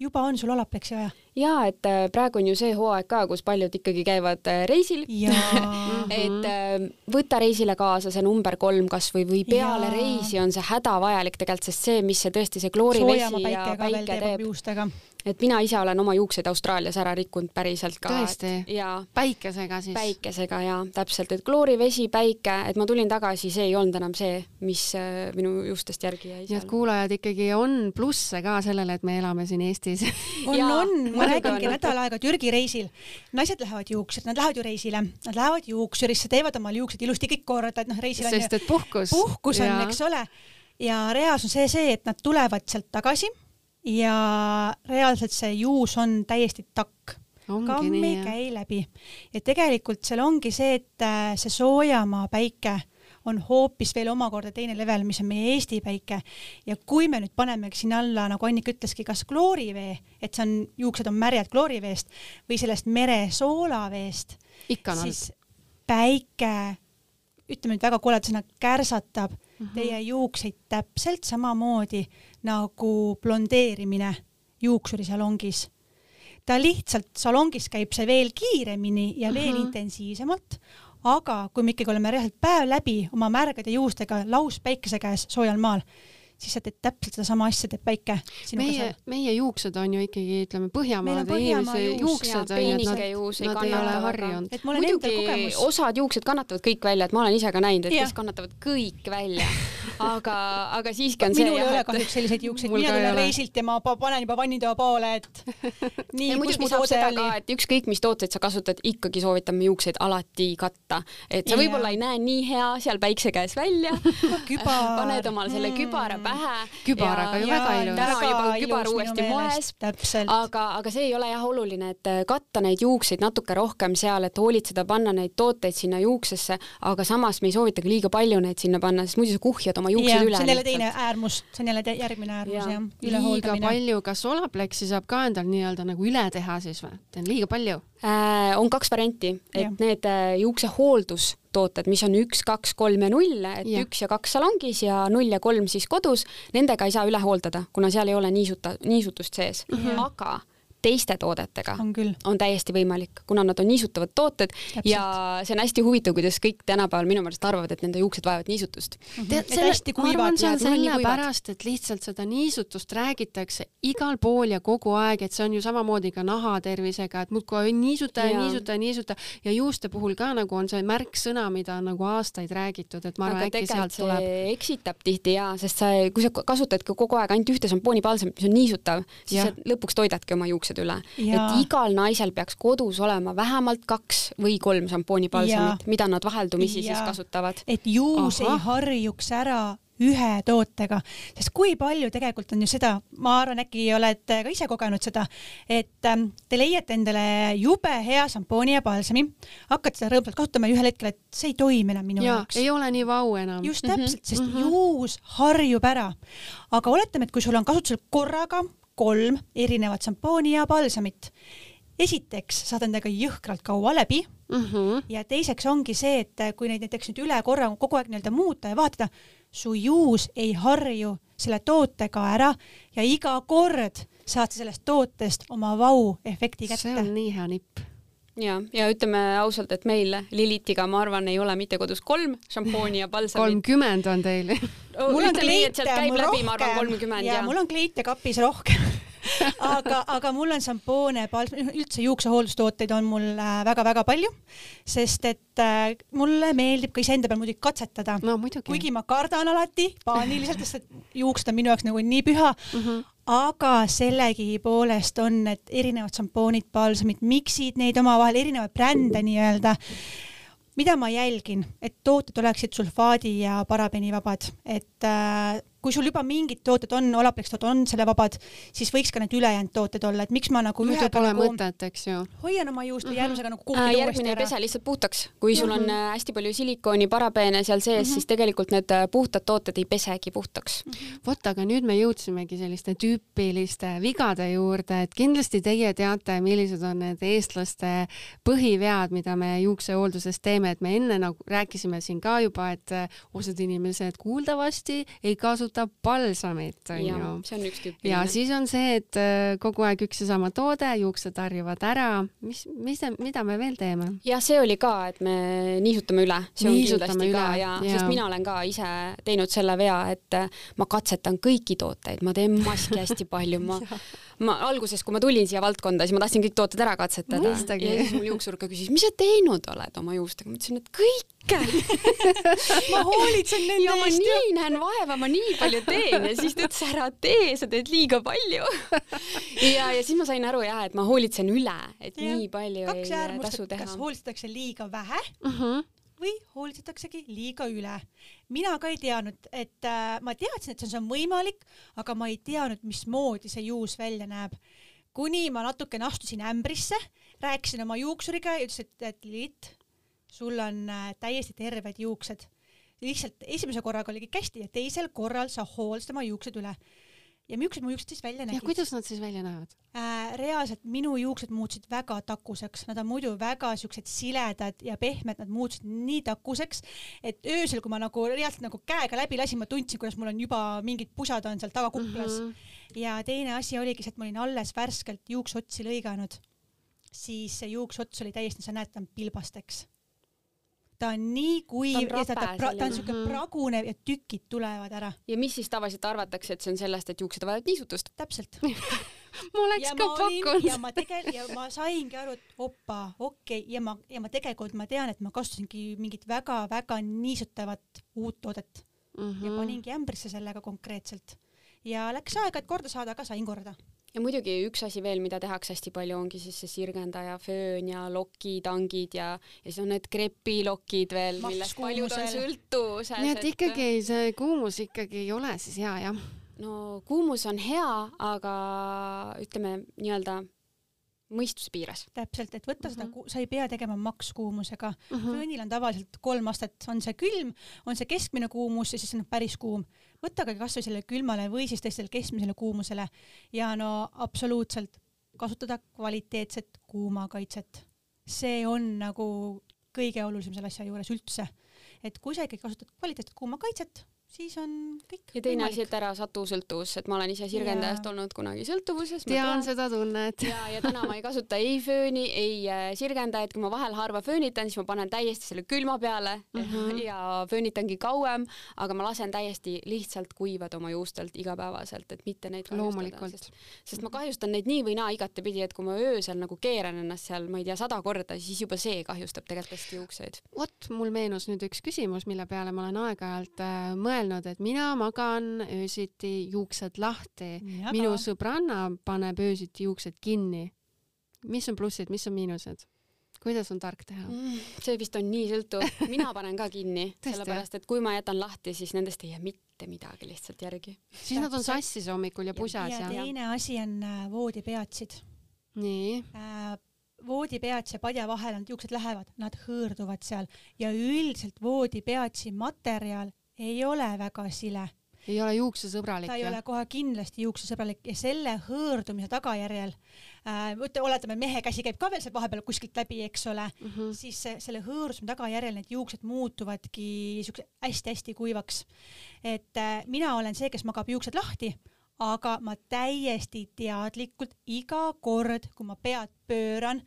juba on sul olapleksi vaja. Ja et äh, praegu on ju see hooaeg ka, kus paljud ikkagi käivad äh, reisil. [LAUGHS] et äh, võta reisile kaasa see number kolm kasvõi või peale ja. reisi on see hädavajalik tegelikult, sest see, mis see tõesti see kloorivesi ja päike teeb et mina ise olen oma juukseid Austraalias ära rikkunud päriselt ka. tõesti? päikesega siis? päikesega ja täpselt, et kloorivesi, päike, et ma tulin tagasi, see ei olnud enam see, mis äh, minu juustest järgi jäi. nii et kuulajad ikkagi on plusse ka sellele, et me elame siin Eestis [LAUGHS] on, on, ma räägingi nädal aega Türgi reisil. naised lähevad juuksed, nad lähevad ju reisile, nad lähevad juuksurisse, teevad omal juuksed ilusti kõik korda, et noh, reisil on sest et puhkus. puhkus on, eks ole. ja reaalsus on see, see, et nad tulevad sealt tagasi ja reaalselt see juus on täiesti takk. kamm ei käi läbi. ja tegelikult seal ongi see, et äh, see soojamaa päike on hoopis veel omakorda teine level, mis on meie Eesti päike. ja kui me nüüd panemegi sinna alla, nagu Annika ütleski, kas kloorivee, et see on, juuksed on märjad klooriveest või sellest mere soolaveest, siis päike, ütleme nüüd väga koledad sõnad, kärsatab mm -hmm. teie juukseid täpselt samamoodi nagu blondeerimine juuksurisalongis. ta lihtsalt, salongis käib see veel kiiremini ja veel mm -hmm. intensiivsemalt, aga kui me ikkagi oleme reaalselt päev läbi oma märgade juustega lauspäikese käes soojal maal, siis sa teed täpselt sedasama asja, teeb päike. meie, meie juuksed on ju ikkagi, ütleme, Põhjamaade inimese juuksed on ju, et nad, nad ei ole harjunud. muidugi osad juuksed kannatavad kõik välja, et ma olen ise ka näinud, et kes kannatavad kõik välja. [LAUGHS] Aga, aga siiski on see minul ei ole kahjuks selliseid juukseid, mina tulen reisilt ja ma panen juba vannitoa poole, et [LAUGHS] nii, kus mu toode oli. et ükskõik, mis tooteid sa kasutad, ikkagi soovitame juukseid alati katta. et sa võib-olla ei näe nii hea seal päikse käes välja. [LAUGHS] Paned omale selle kübara pähe pähe. kübaraga ju väga ilus. täna on juba kübar uuesti moes. aga, aga see ei ole jah oluline, et äh, katta neid juukseid natuke rohkem seal, et hoolitseda, panna neid tooteid sinna juuksesse, aga samas me ei soovita ka liiga palju neid sinna panna, sest muidu sa kuhjad oma juuksed ja, üle. see on jälle teine äärmus, see on jälle järgmine äärmus ja. jah. liiga palju, kas Olapleksi saab ka endal nii-öelda nagu üle teha siis või? teen liiga palju? On kaks varianti, et ja. need äh, juuksehooldus tooted, mis on üks, kaks, kolm ja null, et ja. üks ja kaks salongis ja null ja kolm siis kodus, nendega ei saa üle hooldada, kuna seal ei ole niisuta, niisutust sees mm. -hmm. aga teiste toodetega on, on täiesti võimalik, kuna nad on niisutavad tooted Täpselt. ja see on hästi huvitav, kuidas kõik tänapäeval minu meelest arvavad, et nende juuksed vajavad niisutust mm. -hmm. Tead, selle, ma arvan, see on sellepärast, et lihtsalt seda niisutust räägitakse igal pool ja kogu aeg, et see on ju samamoodi ka nahatervisega, et muudkui niisuta ja, niisuta ja niisuta ja juuste puhul ka nagu on see märksõna, mida on nagu aastaid räägitud, et ma arvan, äkki sealt tuleb. eksitab tihti ja, sest sa, kui sa kasutad kogu aeg ainult ühte šampoonipalsamit, mis on niisutav, siis ja. sa lõpuks toidadki oma juuksed üle. et igal naisel peaks kodus olema vähemalt kaks või kolm šampoonipalsamit, mida nad vaheldumisi ja. siis kasutavad. et juus Aha. ei harjuks ära ühe tootega, sest kui palju tegelikult on ju seda, ma arvan, äkki olete ka ise kogenud seda, et ähm, te leiate endale jube hea šampooni ja palsami, hakkate seda rõõmsalt kasutama ja ühel hetkel, et see ei toimi enam minu jaoks. ei ole nii vau enam. just täpselt, sest mm -hmm. juus harjub ära. aga oletame, et kui sul on kasutusel korraga kolm erinevat šampooni ja palsamit. esiteks saad endaga jõhkralt kaua läbi mm -hmm. ja teiseks ongi see, et kui neid näiteks nüüd üle korra kogu aeg nii-öelda muuta ja vahetada, su juus ei harju selle tootega ära ja iga kord saad sa sellest tootest oma vau-efekti kätte. see on nii hea nipp ja, ja ütleme ausalt, et meil Lilitiga, ma arvan, ei ole mitte kodus kolm šampooni ja palsamit. kolmkümmend on teil mul on kleite, mul rohkem ja, ja mul on kleite kapis rohkem aga, aga mul on šampoone, üldse juuksehooldustooteid on mul väga-väga äh, palju, sest et äh, mulle meeldib ka iseenda peal muidugi katsetada no,. kuigi ma kardan alati paaniliselt, sest et juuksed on minu jaoks nagu nii püha mm. -hmm aga sellegipoolest on need erinevad šampoonid, palsamid, miksid neid omavahel, erinevaid brände nii-öelda mida ma jälgin, et tooted oleksid sulfaadi ja parabeenivabad, et äh, kui sul juba mingid tooted on, Olaplex tooted on selle vabad, siis võiks ka need ülejäänud tooted olla, et miks ma nagu muidu pole nagu mõtet, eks ju. hoian oma juust või mm -hmm. järgmisega nagu kuhugi äh, järgmine ei pese lihtsalt puhtaks, kui sul mm -hmm. on äh, hästi palju silikooni, parabeene seal sees mm, -hmm. siis tegelikult need äh, puhtad tooted ei pesegi puhtaks mm. -hmm. vot, aga nüüd me jõudsimegi selliste tüüpiliste vigade juurde, et kindlasti teie teate, millised on need eestlaste põhivead, mida me juuksehoolduses teeme, et me enne nagu rääkisime siin ka juba, et osad inimesed kuuldavasti ei kasuta kasutab palsamit, onju. see on üks tüüpiline. ja siis on see, et äh, kogu aeg üks ja sama toode, juuksed harjuvad ära. mis, mis, mida me veel teeme? jah, see oli ka, et me niisutame üle. see niisutame on kindlasti üle. ka ja, ja, sest mina olen ka ise teinud selle vea, et äh, ma katsetan kõiki tooteid, ma teen maski hästi palju, ma [LAUGHS] ma alguses, kui ma tulin siia valdkonda, siis ma tahtsin kõik tooted ära katsetada. ja siis mul juuksur ka küsis, mis sa teinud oled oma juustega, ma ütlesin, et kõike ma hoolitsen nende ja eest. ja ma nii näen vaeva, ma nii palju teen ja siis ta ütles, ära tee, sa teed liiga palju ja, ja siis ma sain aru jah, et ma hoolitsen üle, et ja. nii palju Kaks ei tasu teha. kas hoolitsetakse liiga vähe uh mhm. -huh või hoolitsetaksegi liiga üle. mina ka ei teadnud, et äh, ma teadsin, et see on võimalik, aga ma ei teadnud, mismoodi see juus välja näeb. kuni ma natukene astusin ämbrisse, rääkisin oma juuksuriga ja ütles, et, et Liit, sul on äh, täiesti terved juuksed. lihtsalt esimese korraga oli kõik hästi ja teisel korral sa hooldasid oma juuksed üle ja millised mu juuksed siis välja nägid? ja kuidas nad siis välja näevad äh,? reaalselt minu juuksed muutusid väga takuseks, nad on muidu väga siuksed siledad ja pehmed, nad muutusid nii takuseks, et öösel, kui ma nagu reaalselt nagu käega läbi lasin, ma tundsin, kuidas mul on juba mingid pusad on seal tagakuklas mm. -hmm. ja teine asi oligi see, et ma olin alles värskelt juuksotsi lõiganud, siis see juuksots oli täiesti, sa näed, ta on pilbasteks ta on nii kuiv ja ta, ta, ta, ta on siuke mm -hmm. pragunev ja tükid tulevad ära. ja mis siis tavaliselt arvatakse, et see on sellest, et juuksed vajavad niisutust? täpselt [LAUGHS] ma oleks ja ka pakkunud. ja ma tegelikult ja ma saingi aru, et opa, okei okay. ja ma ja ma tegelikult ma tean, et ma kasutasingi mingit väga-väga niisutavat uut toodet mm -hmm. ja paningi ämbrisse sellega konkreetselt ja läks aega, et korda saada, aga sain korda ja muidugi üks asi veel, mida tehakse hästi palju, ongi siis see sirgendaja, föön ja lokitangid ja, ja siis on need krepilokid veel, millest paljud on sõltuvuses. nii et ikkagi see kuumus ikkagi ei ole siis hea, jah? no kuumus on hea, aga ütleme nii-öelda mõistuse piires. täpselt, et võtta mm -hmm. seda, mhm. sa ei pea tegema makskuumusega mm. -hmm. föönil on tavaliselt kolm astet, on see külm, on see keskmine kuumus ja siis on päris kuum. Võta ka kasvõi sellele külmale või siis tõesti sellele keskmisele kuumusele ja no absoluutselt kasutada kvaliteetset kuumakaitset. see on nagu kõige olulisem selle asja juures üldse. et kui sa ikkagi kasutad kvaliteetset kuumakaitset, siis on kõik ja teine asi, et ära satu sõltuvusse, et ma olen ise sirgendajast ja. olnud kunagi sõltuvuses. tean seda tunnet. ja, ja täna ma ei kasuta ei fööni, ei äh, sirgendajat, kui ma vahel harva föönitan, siis ma panen täiesti selle külma peale mm -hmm. [LAUGHS] ja föönitangi kauem, aga ma lasen täiesti lihtsalt kuivada oma juustelt igapäevaselt, et mitte neid kahjustada, sest, sest ma kahjustan neid nii või naa igatepidi, et kui ma öösel nagu keeran ennast seal, ma ei tea, sada korda, siis juba see kahjustab tegelikult hästi juukseid. vot, mul meenus nüüd üks küsimus, mille peale ma olen aeg-ajalt äh, mõelnud mõelnud, et mina magan öösiti juuksed lahti, minu sõbranna paneb öösiti juuksed kinni. mis on plussid, mis on miinused? kuidas on tark teha mm,? see vist on nii sõltuv, mina panen ka kinni [LAUGHS] sellepärast et kui ma jätan lahti, siis nendest ei jää mitte midagi lihtsalt järgi. siis nad on sassis hommikul ja pusas ja, ja. teine asi on äh, voodipeatsid. nii äh, voodipeats ja padja vahel nad juuksed lähevad, nad hõõrduvad seal ja üldiselt voodipeatsi materjal ei ole väga sile. ei ole juuksesõbralik? ta ei ja? ole kohe kindlasti juuksesõbralik ja selle hõõrdumise tagajärjel äh,, oletame, mehe käsi käib ka veel seal vahepeal kuskilt läbi, eks ole mm, -hmm. siis selle hõõrdumise tagajärjel need juuksed muutuvadki siukse hästi-hästi kuivaks. et äh, mina olen see, kes magab juuksed lahti aga ma täiesti teadlikult iga kord, kui ma pead pööran,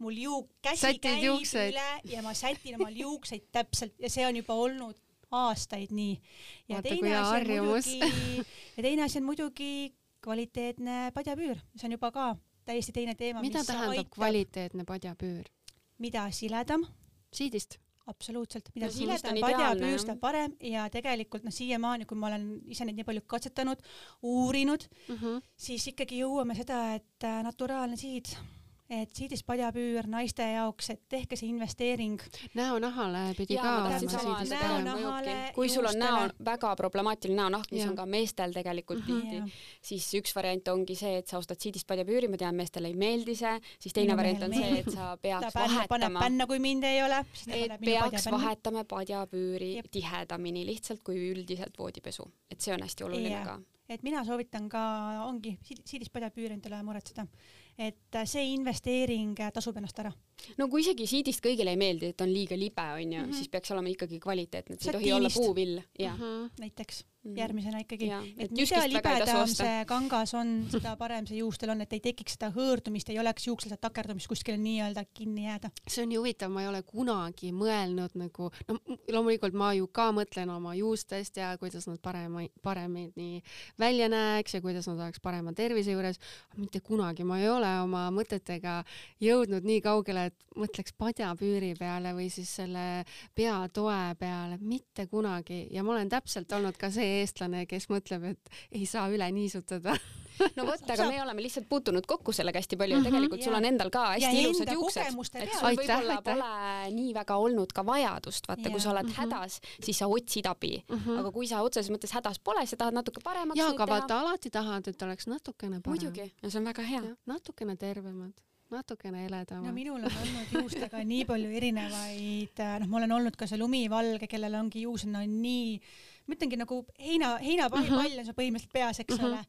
mul juuk, käsi Sätid käib juukseid. üle ja ma sätin omal juukseid täpselt ja see on juba olnud aastaid nii. ja teine asi on muidugi, ja teine asi on muidugi kvaliteetne padjapüür, see on juba ka täiesti teine teema. mida tähendab aitab... kvaliteetne padjapüür? mida siledam. siidist absoluutselt, mida no, siledam padjapüür, seda parem ja tegelikult noh, siiamaani, kui ma olen ise neid nii palju katsetanud, uurinud mm, -hmm. siis ikkagi jõuame seda, et äh, naturaalne siid et siidis padjapüür naiste jaoks, et tehke see investeering. näonahale pidi ja, ka olema kui sul on näo, väga problemaatiline näonahk, mis ja. on ka meestel tegelikult mhm. tihti siis üks variant ongi see, et sa ostad siidist padjapüüri, ma tean, meestele ei meeldi see, siis teine Minu variant on see, et sa peaks ta vahetama. paneb pänna, kui mind ei ole. et peaks vahetama padjapüüri Jep. tihedamini lihtsalt kui üldiselt voodipesu, et see on hästi oluline ja. ka et mina soovitan ka, ongi siidist padjapüür endale muretseda. Et see investeering tasub ennast ära. No kui isegi siidist kõigile ei meeldi, et on liiga libe, on ju -hmm. siis peaks olema ikkagi kvaliteetne, et see ei tohi olla puuvill. Mm -hmm. näiteks Mm. järgmisena ikkagi. et mida libedam see kangas on, seda parem see juustel on, et ei tekiks seda hõõrdumist, ei oleks juuksel seda takerdumist kuskile nii-öelda kinni jääda. see on nii huvitav, ma ei ole kunagi mõelnud nagu, no loomulikult ma ju ka mõtlen oma juustest ja kuidas nad parema, paremini välja näeks ja kuidas nad oleks parema tervise juures, mitte kunagi ma ei ole oma mõtetega jõudnud nii kaugele, et mõtleks padjapüüri peale või siis selle peatoe peale, mitte kunagi. Ja ma olen täpselt olnud ka see eestlane, kes mõtleb, et ei saa üle niisutada. [LAUGHS] No vot, aga me oleme lihtsalt puutunud kokku sellega hästi palju ja mm -hmm, tegelikult sul on endal ka hästi ja ilusad juuksed, et sul võib-olla pole nii väga olnud ka vajadust, vaata ja. kui sa oled mm -hmm. hädas, siis sa otsid abi. Mm, -hmm. aga kui sa otseses mõttes hädas pole, sa tahad natuke paremaks ja, aga vaata, alati tahad, et oleks natukene parem. muidugi, no see on väga hea. natukene tervemad natukene heledamad. no minul on olnud juustega nii palju erinevaid, noh, ma olen olnud ka see lumivalge, kellel ongi juused no nii, ma ütlengi nagu heina, heinapall uh -huh. on sul põhimõtteliselt peas, eks uh -huh. ole.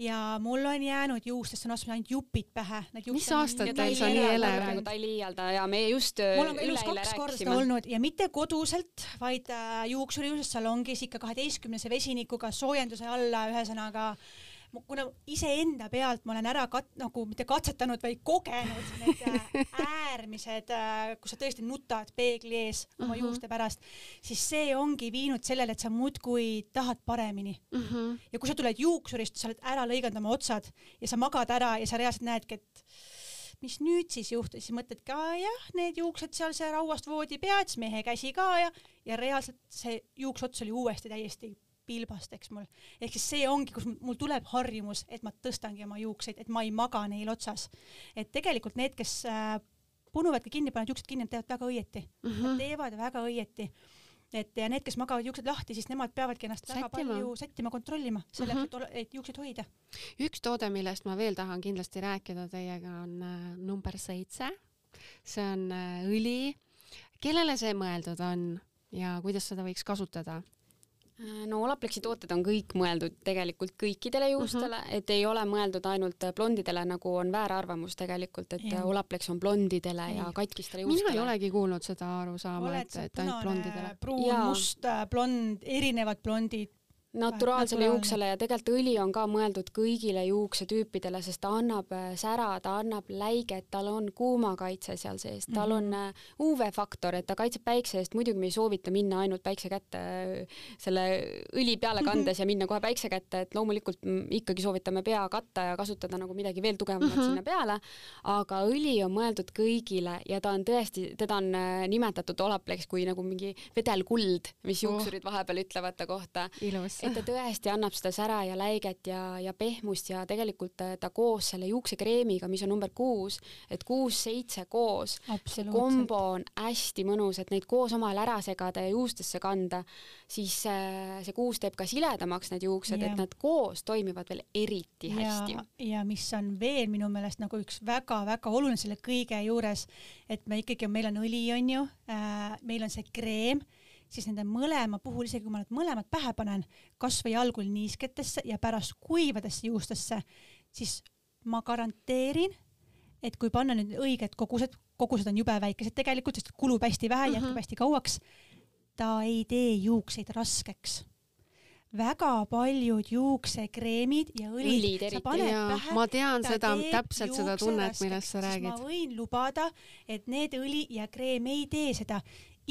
ja mul on jäänud juustesse no ainult jupid pähe. mis aastatel sa nii helev oled? ta ei liialda ja me just mul on ka elus kaks korda olnud ja mitte koduselt, vaid äh, juuksurijuuses salongis ikka kaheteistkümnese vesinikuga soojenduse alla, ühesõnaga kuna iseenda pealt ma olen ära kat-, nagu mitte katsetanud, vaid kogenud need äh, [LAUGHS] äärmised, äh, kus sa tõesti nutad peegli ees oma uh mhm. -huh. juuste pärast, siis see ongi viinud sellele, et sa muudkui tahad paremini uh. Mhm. -huh. ja kui sa tuled juuksurist, sa oled ära lõiganud oma otsad ja sa magad ära ja sa reaalselt näedki, et mis nüüd siis juhtus, siis mõtled ka jah, need juuksed seal see rauast voodi pead, siis mehe käsi ka ja, ja reaalselt see juukseots oli uuesti täiesti pilbast, eks mul. ehk siis see ongi, kus mul tuleb harjumus, et ma tõstangi oma juukseid, et ma ei maga neil otsas. et tegelikult need, kes äh, punuvadki kinni, panevad juuksed kinni, teevad väga õieti mm. -hmm. Nad teevad väga õieti et ja need, kes magavad juuksed lahti, siis nemad peavadki ennast sättima. väga palju sättima, kontrollima selleks mm, -hmm. et, et juukseid hoida. üks toode, millest ma veel tahan kindlasti rääkida teiega, on äh, number seitse. see on äh, õli. kellele see mõeldud on ja kuidas seda võiks kasutada? Äh, no Olaplexi tooted on kõik mõeldud tegelikult kõikidele juustele mm, -hmm. et ei ole mõeldud ainult blondidele, nagu on väärarvamus tegelikult, et ja. Olaplex on blondidele ja, ja katkistele juustele. mina ei olegi kuulnud seda arusaama, et, et ainult blondidele. pruun, must, blond, erinevad blondid, naturaalsele juuksele ja tegelikult õli on ka mõeldud kõigile juuksetüüpidele, sest ta annab äh, sära, ta annab läiget, tal on kuumakaitse seal sees, tal on mhm. äh, UV-faktor, et ta kaitseb päikse eest, muidugi me ei soovita minna ainult päikse kätte äh, selle õli peale kandes ja minna kohe päikse kätte, et loomulikult ikkagi soovitame pea katta ja kasutada nagu midagi veel tugevamat mm -hmm. sinna peale, aga õli on mõeldud kõigile ja ta on tõesti, teda on nimetatud Olaplex kui nagu mingi vedelkuld, mis oh. juuksurid vahepeal ütlevad ta kohta. ilus et ta tõesti annab seda sära ja läiget ja, ja pehmust ja tegelikult ta koos selle juuksekreemiga, mis on number kuus, et kuus-seitse koos, see kombo on hästi mõnus, et neid koos omavahel ära segada ja juustesse kanda, siis äh, see kuus teeb ka siledamaks need juuksed, et nad koos toimivad veel eriti hästi. ja mis on veel minu meelest nagu üks väga-väga oluline selle kõige juures, et me ikkagi, meil on õli, on ju äh,, meil on see kreem siis nende mõlema puhul, isegi kui ma need mõlemad pähe panen, kas või algul niisketesse ja pärast kuivadesse juustesse, siis ma garanteerin, et kui panna nüüd õiged kogused, kogused on jube väikesed tegelikult, sest kulub hästi vähe mm, -hmm. jätkub hästi kauaks, ta ei tee juukseid raskeks väga paljud juuksekreemid ja õlid, sa paned ja, pähe. ma tean seda, täpselt seda tunnet, millest sa räägid. ma võin lubada, et need õli ja kreem ei tee seda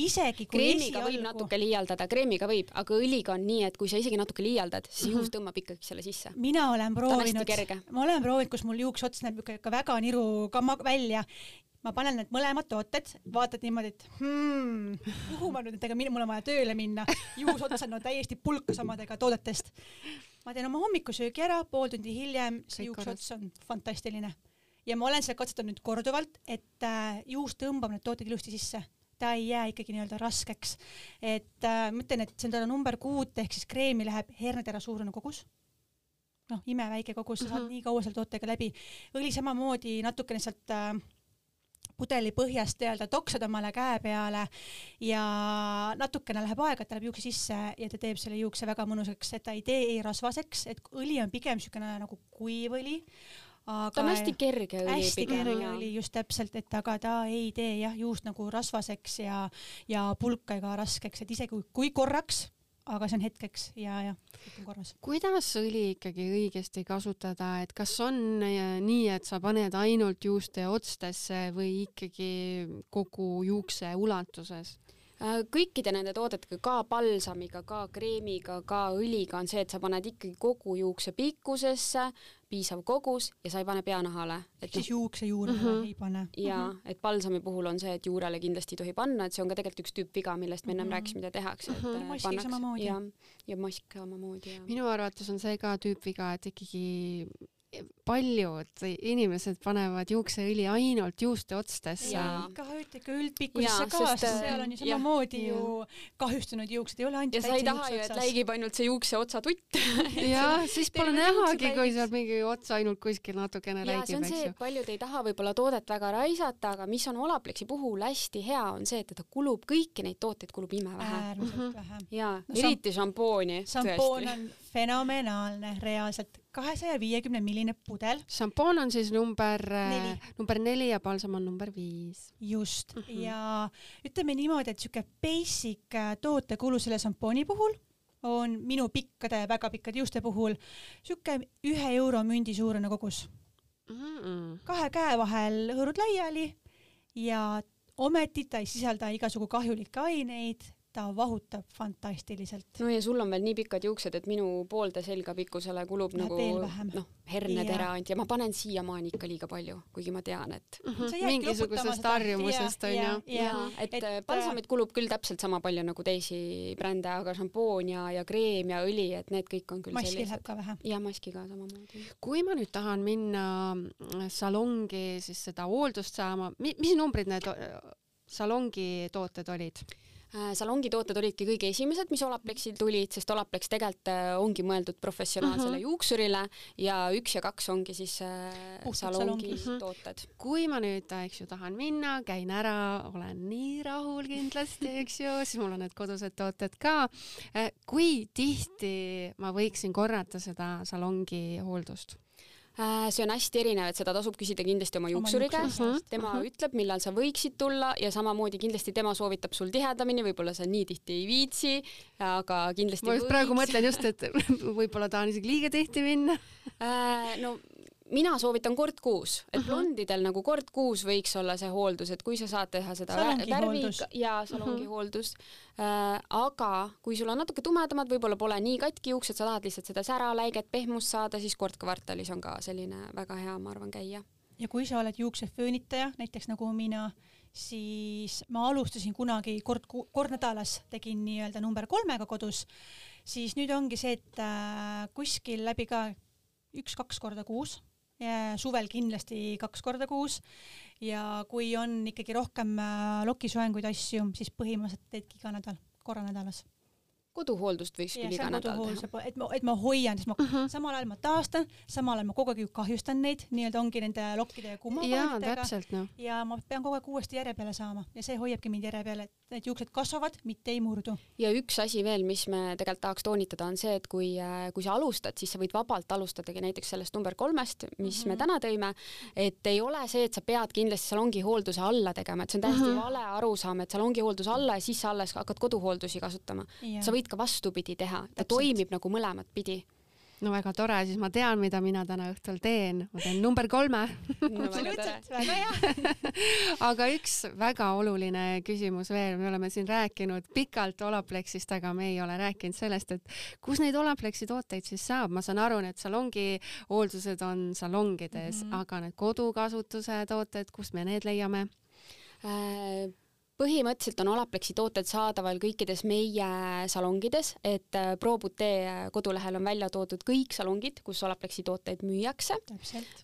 isegi kui kreemiga esialgu... võib natuke liialdada, kreemiga võib, aga õliga on nii, et kui sa isegi natuke liialdad, siis mm -hmm. juus tõmbab ikkagi selle sisse. mina olen proovinud, ma olen proovinud, kus mul juukseots näeb ikka väga niru ka välja ma panen need mõlemad tooted, vaatad niimoodi, et hmm, kuhu ma nüüd nendega, mul on vaja tööle minna, juus otsa on no, täiesti pulkas omadega toodetest. ma teen oma hommikusöögi ära, pool tundi hiljem, see juukseots on fantastiline. ja ma olen seda katsetanud nüüd korduvalt, et äh, juus tõmbab need tooted ilusti sisse ta ei jää ikkagi nii-öelda raskeks. et äh, ma ütlen, et seda number kuut ehk siis kreemi läheb hernetera suurune kogus. noh, imeväike kogus, sa saad mm -hmm. nii kaua selle tootega läbi. õli samamoodi natukene sealt äh, pudeli põhjast nii-öelda toksad omale käe peale ja natukene läheb aega, et ta läheb juukse sisse ja ta teeb selle juukse väga mõnusaks, et ta ei tee ei rasvaseks, et õli on pigem niisugune nagu kuiv õli, aga ta on hästi kerge õli. hästi kerge õli, just täpselt, et aga ta ei tee jah, juust nagu rasvaseks ja, ja pulka ega raskeks, et isegi kui, kui korraks aga see on hetkeks ja, ja kõik on korras. kuidas õli ikkagi õigesti kasutada, et kas on nii, et sa paned ainult juuste otstesse või ikkagi kogu juukse ulatuses? Äh, kõikide nende toodetega, ka palsamiga, ka kreemiga, ka õliga on see, et sa paned ikkagi kogu juukse pikkusesse, piisav kogus ja sa ei pane peanahale. et siis no, juukse juurele mm -hmm. ei pane. jaa -hmm. et palsami puhul on see, et juurele kindlasti ei tohi panna, et see on ka tegelikult üks tüüpviga, millest me ennem mm -hmm. rääkisime, mida tehakse, et mm -hmm. maskiga samamoodi. ja, ja mask samamoodi. minu arvates on see ka tüüpviga, et ikkagi paljud inimesed panevad juukseõli ainult juuste otstesse. ikka ikka üldpikkusesse ka, sest seal on ju samamoodi ju kahjustunud juuksed, ei ole ainult ja sa ei taha ju, et läigib ainult see juukse otsatutt [LAUGHS] jah, siis pole nähagi, kui seal mingi ots ainult kuskil natukene ja, läigib, eks ju. paljud ei taha võib-olla toodet väga raisata, aga mis on Olaplexi puhul hästi hea, on see, et ta kulub, kõiki neid tooteid kulub imevähe. äärmiselt -hmm. vähe. jaa eriti šampooni. šampoon on fenomenaalne reaalselt, kahesaja viiekümne milline pudel. šampoon on siis number neli, number neli ja palsam on number viis. just mm, -hmm. ja ütleme niimoodi, et niisugune basic äh, tootekulu selle šampooni puhul on minu pikkade, väga pikkade juuste puhul niisugune ühe euro mündi suurune kogus mm. -mm. kahe käe vahel hõõrud laiali ja ometi ta ei sisalda igasugu kahjulikke aineid ta vahutab fantastiliselt. no ja sul on veel nii pikad juuksed, et minu poolde selga pikkusele kulub Läheb nagu noh, hernetera ainult ja ma panen siiamaani ikka liiga palju, kuigi ma tean, et mm -hmm. mingisugusest harjumusest on ju. ja, et, et äh, palsamit kulub küll täpselt sama palju nagu teisi brände, aga šampoon ja, ja kreem ja õli, et need kõik on küll maski sellised. läheb ka vähe. ja maski ka samamoodi. kui ma nüüd tahan minna salongi siis seda hooldust saama, mis numbrid need salongi tooted olid? Äh, salongi tooted olidki kõige esimesed, mis Olaplexil tulid, sest Olaplex tegelikult äh, ongi mõeldud professionaalsele mm -hmm. juuksurile ja üks ja kaks ongi siis äh, salongi mm -hmm. tooted. kui ma nüüd, eks ju, tahan minna, käin ära, olen nii rahul kindlasti, eks ju, siis mul on need kodused tooted ka. kui tihti ma võiksin korrata seda salongi hooldust? Äh, see on hästi erinev, et seda tasub küsida kindlasti oma juuksuri käest, tema uh -huh. ütleb, millal sa võiksid tulla ja samamoodi kindlasti tema soovitab sul tihedamini, võib-olla sa nii tihti ei viitsi, aga kindlasti ma just võiks. praegu mõtlen just, et võib-olla tahan isegi liiga tihti minna äh, no mina soovitan kord kuus, et uh -huh. blondidel nagu kord kuus võiks olla see hooldus, et kui sa saad teha seda värvi ja salongi uh -huh. hooldust äh,, aga kui sul on natuke tumedamad, võib-olla pole nii katki juuksed, sa tahad lihtsalt seda säraläiget, pehmust saada, siis kord kvartalis on ka selline väga hea, ma arvan, käia ja kui sa oled juukseföönitaja, näiteks nagu mina, siis ma alustasin kunagi kord, kord nädalas tegin nii-öelda number kolmega kodus, siis nüüd ongi see, et äh, kuskil läbi ka üks-kaks korda kuus suvel kindlasti kaks korda kuus. Ja kui on ikkagi rohkem äh, lokisoenguid, asju, siis põhimõtteliselt teedki iga nädal, korra nädalas koduhooldust võiks küll iga nädal teha. et ma, et ma hoian, siis ma uh mhm. -huh. samal ajal ma taastan, samal ajal ma kogu aeg ju kahjustan neid, nii-öelda ongi nende lokkide ja kummavahenditega no. ja ma pean kogu aeg uuesti järje peale saama ja see hoiabki mind järje peal, et need juuksed kasvavad, mitte ei murdu. ja üks asi veel, mis me tegelikult tahaks toonitada, on see, et kui, äh, kui sa alustad, siis sa võid vabalt alustadagi näiteks sellest number kolmest, mis mm -hmm. me mhm. täna tõime, et ei ole see, et sa pead kindlasti salongi hoolduse alla tegema, et see on täiesti mm -hmm. vale arusaam, et salongi hoolduse alla ja siis sa alles hakkad koduhooldusi kasutama. sa võid ka vastupidi teha, ta Täpselt. toimib nagu mõlemat pidi. No väga tore, siis ma tean, mida mina täna õhtul teen, ma teen number kolme. [LAUGHS] Absoluutselt, väga hea. [LAUGHS] Aga üks väga oluline küsimus veel, me oleme siin rääkinud pikalt Olaplexist, aga me ei ole rääkinud sellest, et kus neid Olaplexi tooteid siis saab, ma saan aru, need salongi hooldused on salongides mm, -hmm. aga need kodukasutuse tooted, kust me need leiame? Äh,? Põhimõtteliselt on Olaplexi tooted saadaval kõikides meie salongides, et äh, ProButee kodulehel on välja toodud kõik salongid, kus Olaplexi tooteid müüakse.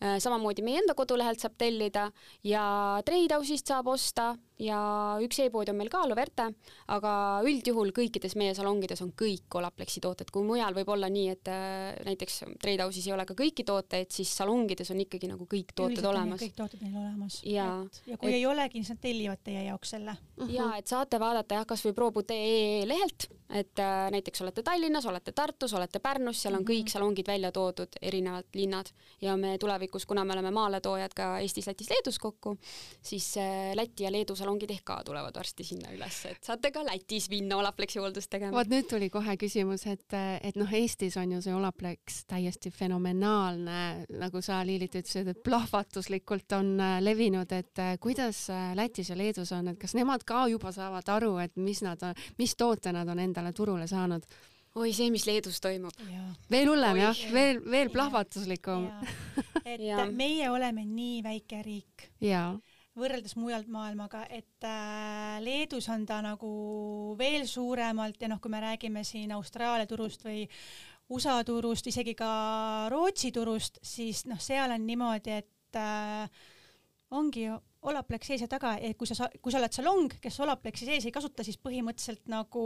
Äh, samamoodi meie enda kodulehelt saab tellida ja Trade House'ist saab osta ja üks e-pood on meil ka, Loverte, aga üldjuhul kõikides meie salongides on kõik Olaplexi tooted, kui mujal võib olla nii, et äh, näiteks Trade House'is ei ole ka kõiki tooteid, siis salongides on ikkagi nagu kõik tooted Üldiselt olemas. kõik tooted neil olemas. ja, ja kui et, ei olegi, siis nad tellivad teie jaoks selle. ja et saate vaadata jah, kas või probutee.ee lehelt, et äh, näiteks olete Tallinnas, olete Tartus, olete Pärnus, seal on mm -hmm. kõik salongid välja toodud, erinevad linnad ja me tulevikus, kuna me oleme maaletoojad ka Eestis, Lätis, Leedus kokku, siis äh, Läti ja Leedu salongid ehk ka tulevad varsti sinna üles, et saate ka Lätis minna Olapleksi hooldust tegema. vot nüüd tuli kohe küsimus, et, et noh, Eestis on ju see Olapleks täiesti fenomenaalne, nagu sa, Liilit, ütlesid, et plahvatuslikult on äh, levinud, et äh, kuidas äh, Lätis ja Leedus on, et kas nemad ka juba saavad aru, et mis nad mis toote nad on endale turule saanud? oi, see, mis Leedus toimub. veel hullem jah, veel, veel plahvatuslikum. [LAUGHS] et ja. meie oleme nii väike riik. jaa võrreldes mujalt maailmaga, et äh, Leedus on ta nagu veel suuremalt ja noh, kui me räägime siin Austraalia turust või USA turust, isegi ka Rootsi turust, siis noh, seal on niimoodi, et äh, ongi ju Olaplex sees ja taga, et kui sa, kui sa oled salong, kes Olaplexi sees ei kasuta, siis põhimõtteliselt nagu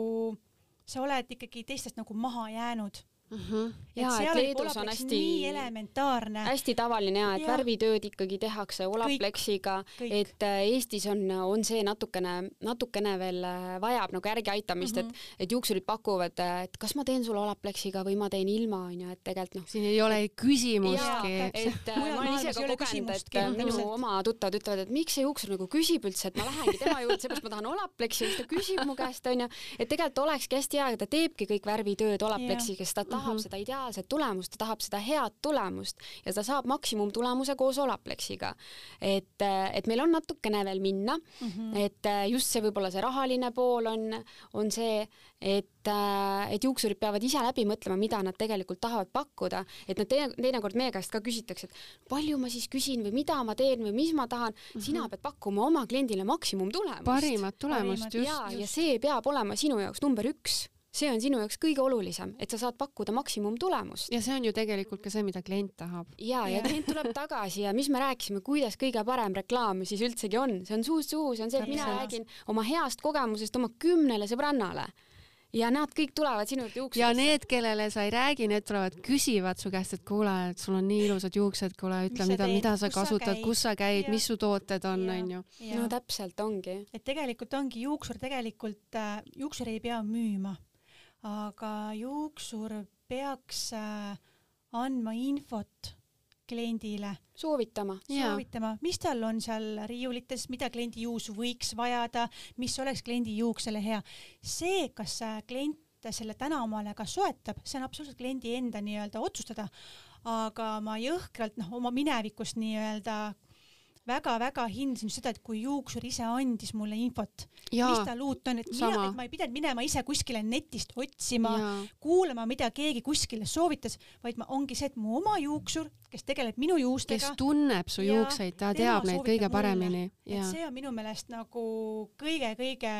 sa oled ikkagi teistest nagu maha jäänud mm. -hmm. ja et, et Leedus on hästi elementaarne. hästi tavaline ja et ja. värvitööd ikkagi tehakse Olaplexiga, et äh, Eestis on, on see natukene, natukene veel äh, vajab nagu järgiaitamist mm, -hmm. et, mhm. et juuksurid pakuvad, äh, et kas ma teen sulle Olaplexiga või ma teen ilma, on ju, et tegelikult noh. siin ei ole küsimustki. et ma olen ise ka kogenud, et minu oma tuttavad ütlevad, et miks see juuksur nagu küsib üldse, et ma lähengi tema juurde, seepärast ma tahan Olaplexi, siis ta küsib mu käest, on ju, et tegelikult olekski hästi hea, ta teebki kõik värvitööd Olaplexiga, sest ta tahab tahab mm -hmm. seda ideaalset tulemust, ta tahab seda head tulemust ja ta saab maksimumtulemuse koos Olaplexiga. et, et meil on natukene veel minna mm, -hmm. et just see võib-olla see rahaline pool on, on see, et et juuksurid peavad ise läbi mõtlema, mida nad tegelikult tahavad pakkuda, et nad teine, teinekord meie käest ka küsitakse, et palju ma siis küsin või mida ma teen või mis ma tahan mm, -hmm. sina pead pakkuma oma kliendile maksimumtulemust. parimat tulemust, just. ja, ja see peab olema sinu jaoks number üks see on sinu jaoks kõige olulisem, et sa saad pakkuda maksimumtulemust. ja see on ju tegelikult ka see, mida klient tahab. ja, ja klient tuleb [LAUGHS] tagasi ja mis me rääkisime, kuidas kõige parem reklaam siis üldsegi on, see on suust suhu, see on see, et mina räägin oma heast kogemusest oma kümnele sõbrannale ja nad kõik tulevad sinu juurde juuksurisse. ja need, kellele sa ei räägi, need tulevad, küsivad su käest, et kuule, et sul on nii ilusad juuksed, kuule, ütle, mida, mida sa kasutad, kus sa käid, mis su tooted on, onju. no täpselt ongi. et tegelikult ongi juuksur tegelikult äh,, juuksur ei pea müüma aga juuksur peaks äh, andma infot kliendile. soovitama. soovitama, mis tal on seal riiulites, mida kliendi juus võiks vajada, mis oleks kliendi juuksele hea. see, kas klient selle täna omale ka soetab, see on absoluutselt kliendi enda nii-öelda otsustada, aga ma jõhkralt noh, oma minevikust nii-öelda väga-väga hindasin seda, et kui juuksur ise andis mulle infot, mis tal uut on, et mina, et ma ei pidanud minema ise kuskile netist otsima, kuulama, mida keegi kuskile soovitas, vaid ma, ongi see, et mu oma juuksur, kes tegeleb minu juustega. kes tunneb su juukseid, ta teab neid kõige paremini. et see on minu meelest nagu kõige-kõige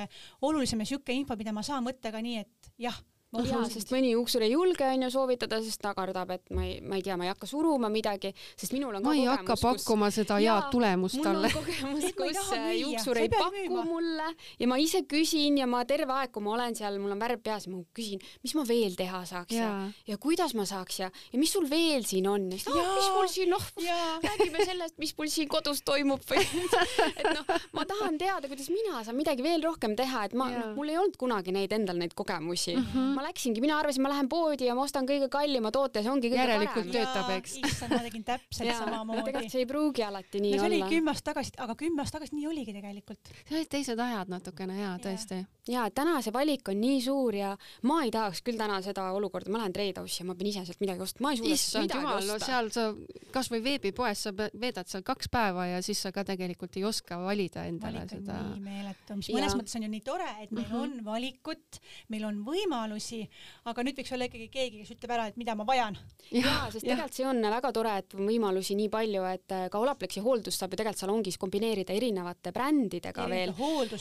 olulisem ja sihuke info, mida ma saan võtta ka nii, et jah jaa, sest mõni juuksur ei julge on ju soovitada, sest ta kardab, et ma ei, ma ei tea, ma ei hakka suruma midagi, sest minul on ma ei hakka pakkuma kus... seda head tulemust talle. mul on kogemus, [LAUGHS] kus juuksur ei paku müüma. mulle ja ma ise küsin ja ma terve aeg, kui ma olen seal, mul on värv peas ma küsin, mis ma veel teha saaks ja, ja, ja kuidas ma saaks ja, ja mis sul veel siin on, oh, mis mul siin, noh, [LAUGHS] räägime sellest, mis mul siin kodus toimub või [LAUGHS] et noh, ma tahan teada, kuidas mina saan midagi veel rohkem teha, et ma, noh, mul ei olnud kunagi neid endal neid kogemusi. Mm. -hmm ma läksingi, mina arvasin, ma lähen poodi ja ma ostan kõige kallima toote ja see ongi kõige järelikult parem. töötab, eks. issand, ma tegin täpselt samamoodi. tegelikult see ei pruugi alati nii no, olla. see oli kümme aastat tagasi, aga kümme aastat tagasi nii oligi tegelikult. see olid teised ajad natukene ja tõesti. ja täna see valik on nii suur ja ma ei tahaks küll täna seda olukorda, ma lähen Treidausse ja ma pean ise sealt midagi ostma, ma ei suuda issand jumal, no seal sa kasvõi veebipoes sa veedad seal kaks päeva ja siis sa ka tegelikult ei oska valida endale Valik seda. nii meeletu, mis mõnes mõttes on ju nii tore, et meil mm -hmm. on valikut, meil on võimalusi, aga nüüd võiks olla ikkagi keegi, kes ütleb ära, et mida ma vajan. jaa, sest tegelikult see on väga tore, et on võimalusi nii palju, et äh, ka Olaplexi hooldust saab ju tegelikult salongis kombineerida erinevate brändidega veel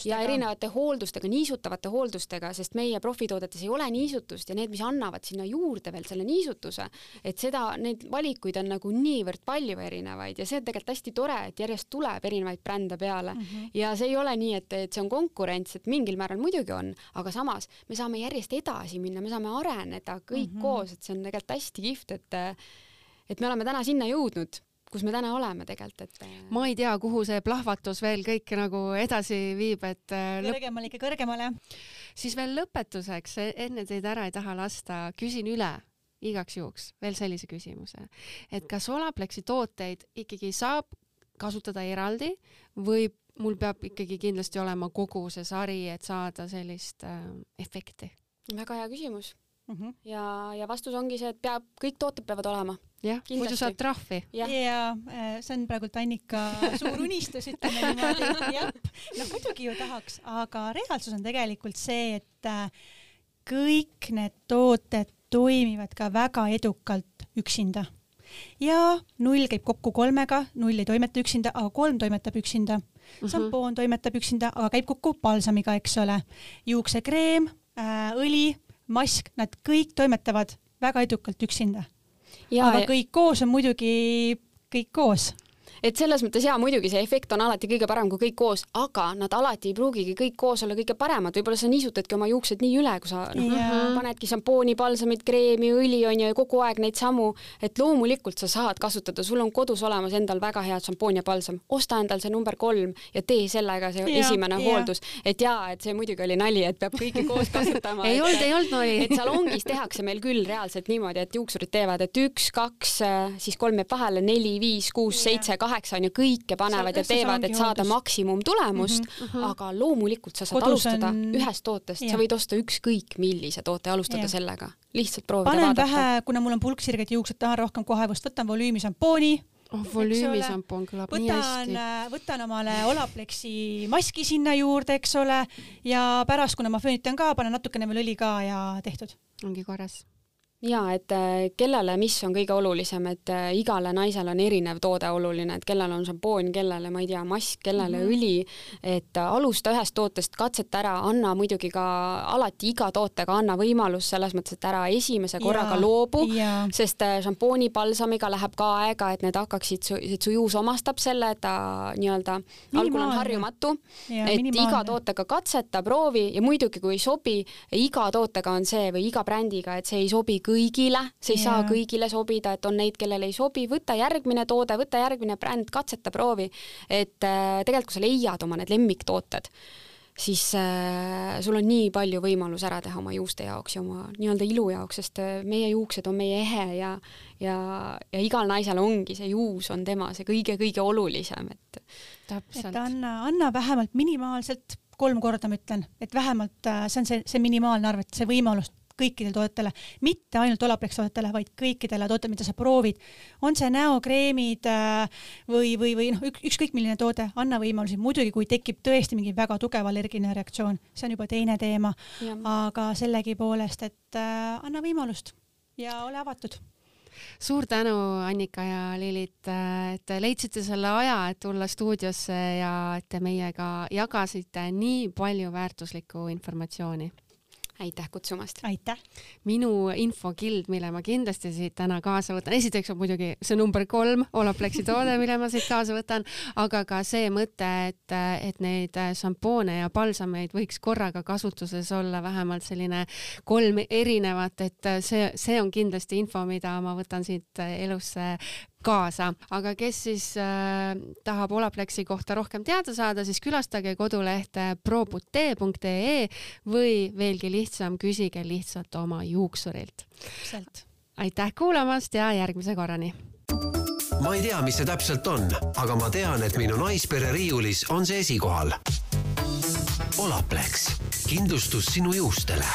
ja erinevate hooldustega, niisutavate hooldustega, sest meie profitoodetes ei ole niisutust ja need, mis annavad sinna juurde veel selle niisutuse, et seda, neid valikuid on nagu niivõrd palju erinevaid ja see on tegelikult hästi tore, et järjest tuleb erinevaid brände peale mm -hmm. ja see ei ole nii, et, et see on konkurents, et mingil määral muidugi on, aga samas me saame järjest edasi minna, me saame areneda kõik mm -hmm. koos, et see on tegelikult hästi kihvt, et et me oleme täna sinna jõudnud kus me täna oleme tegelikult, et ma ei tea, kuhu see plahvatus veel kõik nagu edasi viib, et kõrgemale ikka kõrgemale. siis veel lõpetuseks, e-, enne teid ära ei taha lasta, küsin üle igaks juhuks veel sellise küsimuse, et kas Olaplexi tooteid ikkagi saab kasutada eraldi või mul peab ikkagi kindlasti olema kogu see sari, et saada sellist äh, efekti? väga hea küsimus mm. -hmm. ja, ja vastus ongi see, et peab, kõik tooted peavad olema. jah, muidu saad trahvi. ja, ja äh, see on praegult Annika suur unistus, ütleme niimoodi, [LAUGHS] jah. noh, muidugi ju tahaks, aga reaalsus on tegelikult see, et äh, kõik need tooted toimivad ka väga edukalt üksinda. ja null käib kokku kolmega, null ei toimeta üksinda, aga kolm toimetab üksinda mm. -hmm. šampoon toimetab üksinda, aga käib kokku palsamiga, eks ole. juuksekreem äh,, õli, mask, nad kõik toimetavad väga edukalt üksinda. aga kõik koos on muidugi kõik koos et selles mõttes jaa, muidugi see efekt on alati kõige parem, kui kõik koos, aga nad alati ei pruugigi kõik koos olla kõige paremad, võib-olla sa niisutadki oma juuksed nii üle, kui sa noh yeah., panedki šampooni, palsamit, kreemi, õli on ju kogu aeg neid samu, et loomulikult sa saad kasutada, sul on kodus olemas endal väga head šampoon ja palsam, osta endal see number kolm ja tee sellega see yeah, esimene yeah. hooldus, et jaa, et see muidugi oli nali, et peab kõike koos kasutama. [LAUGHS] Ei olnud, ei olnud nali. et salongis tehakse meil küll reaalselt niimoodi, et juuksurid teevad, et üks, kaks, siis kolm jääb vahele, neli, viis, kuus, seitse, kaheksa on ju, kõike panevad ja teevad, et saada maksimumtulemust mm, -hmm. aga loomulikult sa saad Kodus alustada on... ühest tootest, sa võid osta ükskõik millise toote, alustada ja. sellega, lihtsalt proovida panen vaadata. vähe, kuna mul on pulksirged juuksed, tahan rohkem kohevust, võtan volüümi šampooni oh, volüümišampoon kõlab võtan, nii hästi. Äh, võtan omale Olaplexi maski sinna juurde, eks ole, ja pärast, kuna ma föönitan ka, panen natukene veel õli ka ja tehtud. ongi korras jaa, et äh, kellele mis on kõige olulisem, et äh, igale naisele on erinev toode oluline, et kellel on šampoon, kellele, ma ei tea, mask, kellele mm -hmm. õli, et äh, alusta ühest tootest, katseta ära, anna muidugi ka alati iga tootega anna võimalus selles mõttes, et ära esimese korraga ja, loobu, sest šampooni, palsamiga läheb ka aega, et need hakkaksid, et su juus omastab selle, et ta nii-öelda algul on harjumatu, et minimaalne. iga tootega katseta, proovi ja muidugi, kui ei sobi, iga tootega on see või iga brändiga, et see ei sobi kõigile, see ei yeah. saa kõigile sobida, et on neid, kellele ei sobi, võta järgmine toode, võta järgmine bränd, katseta, proovi. et äh, tegelikult, kui sa leiad oma need lemmiktooted, siis äh, sul on nii palju võimalus ära teha oma juuste jaoks ja oma nii-öelda ilu jaoks, sest äh, meie juuksed on meie ehe ja ja, ja igal naisel ongi see juus on tema see kõige-kõige olulisem, et täpselt. et anna, anna vähemalt minimaalselt kolm korda ma ütlen, et vähemalt äh, see on see, see minimaalne arv, et see võimalus kõikidele toodetele, mitte ainult Olaplex toodetele, vaid kõikidele toodetele, mida sa proovid. on see näokreemid äh, või, või, või noh, ükskõik milline toode, anna võimalusi, muidugi kui tekib tõesti mingi väga tugev allergiline reaktsioon, see on juba teine teema, aga sellegipoolest, et äh, anna võimalust ja ole avatud. Suur tänu, Annika ja Lilit, äh, et te leidsite selle aja, et tulla stuudiosse ja et te meiega jagasite nii palju väärtuslikku informatsiooni aitäh kutsumast! aitäh! minu infokild, mille ma kindlasti siit täna kaasa võtan, esiteks on muidugi see number kolm, Olaplexi toode, mille ma siit kaasa võtan, aga ka see mõte, et, et neid šampoone ja palsameid võiks korraga kasutuses olla vähemalt selline kolm erinevat, et see, see on kindlasti info, mida ma võtan siit elusse kaasa, aga kes siis äh, tahab Olaplexi kohta rohkem teada saada, siis külastage kodulehte probutee.ee või veelgi lihtsam, küsige lihtsalt oma juuksurilt. täpselt. aitäh kuulamast ja järgmise korrani. ma ei tea, mis see täpselt on, aga ma tean, et minu naispere riiulis on see esikohal. Olaplex kindlustus sinu juustele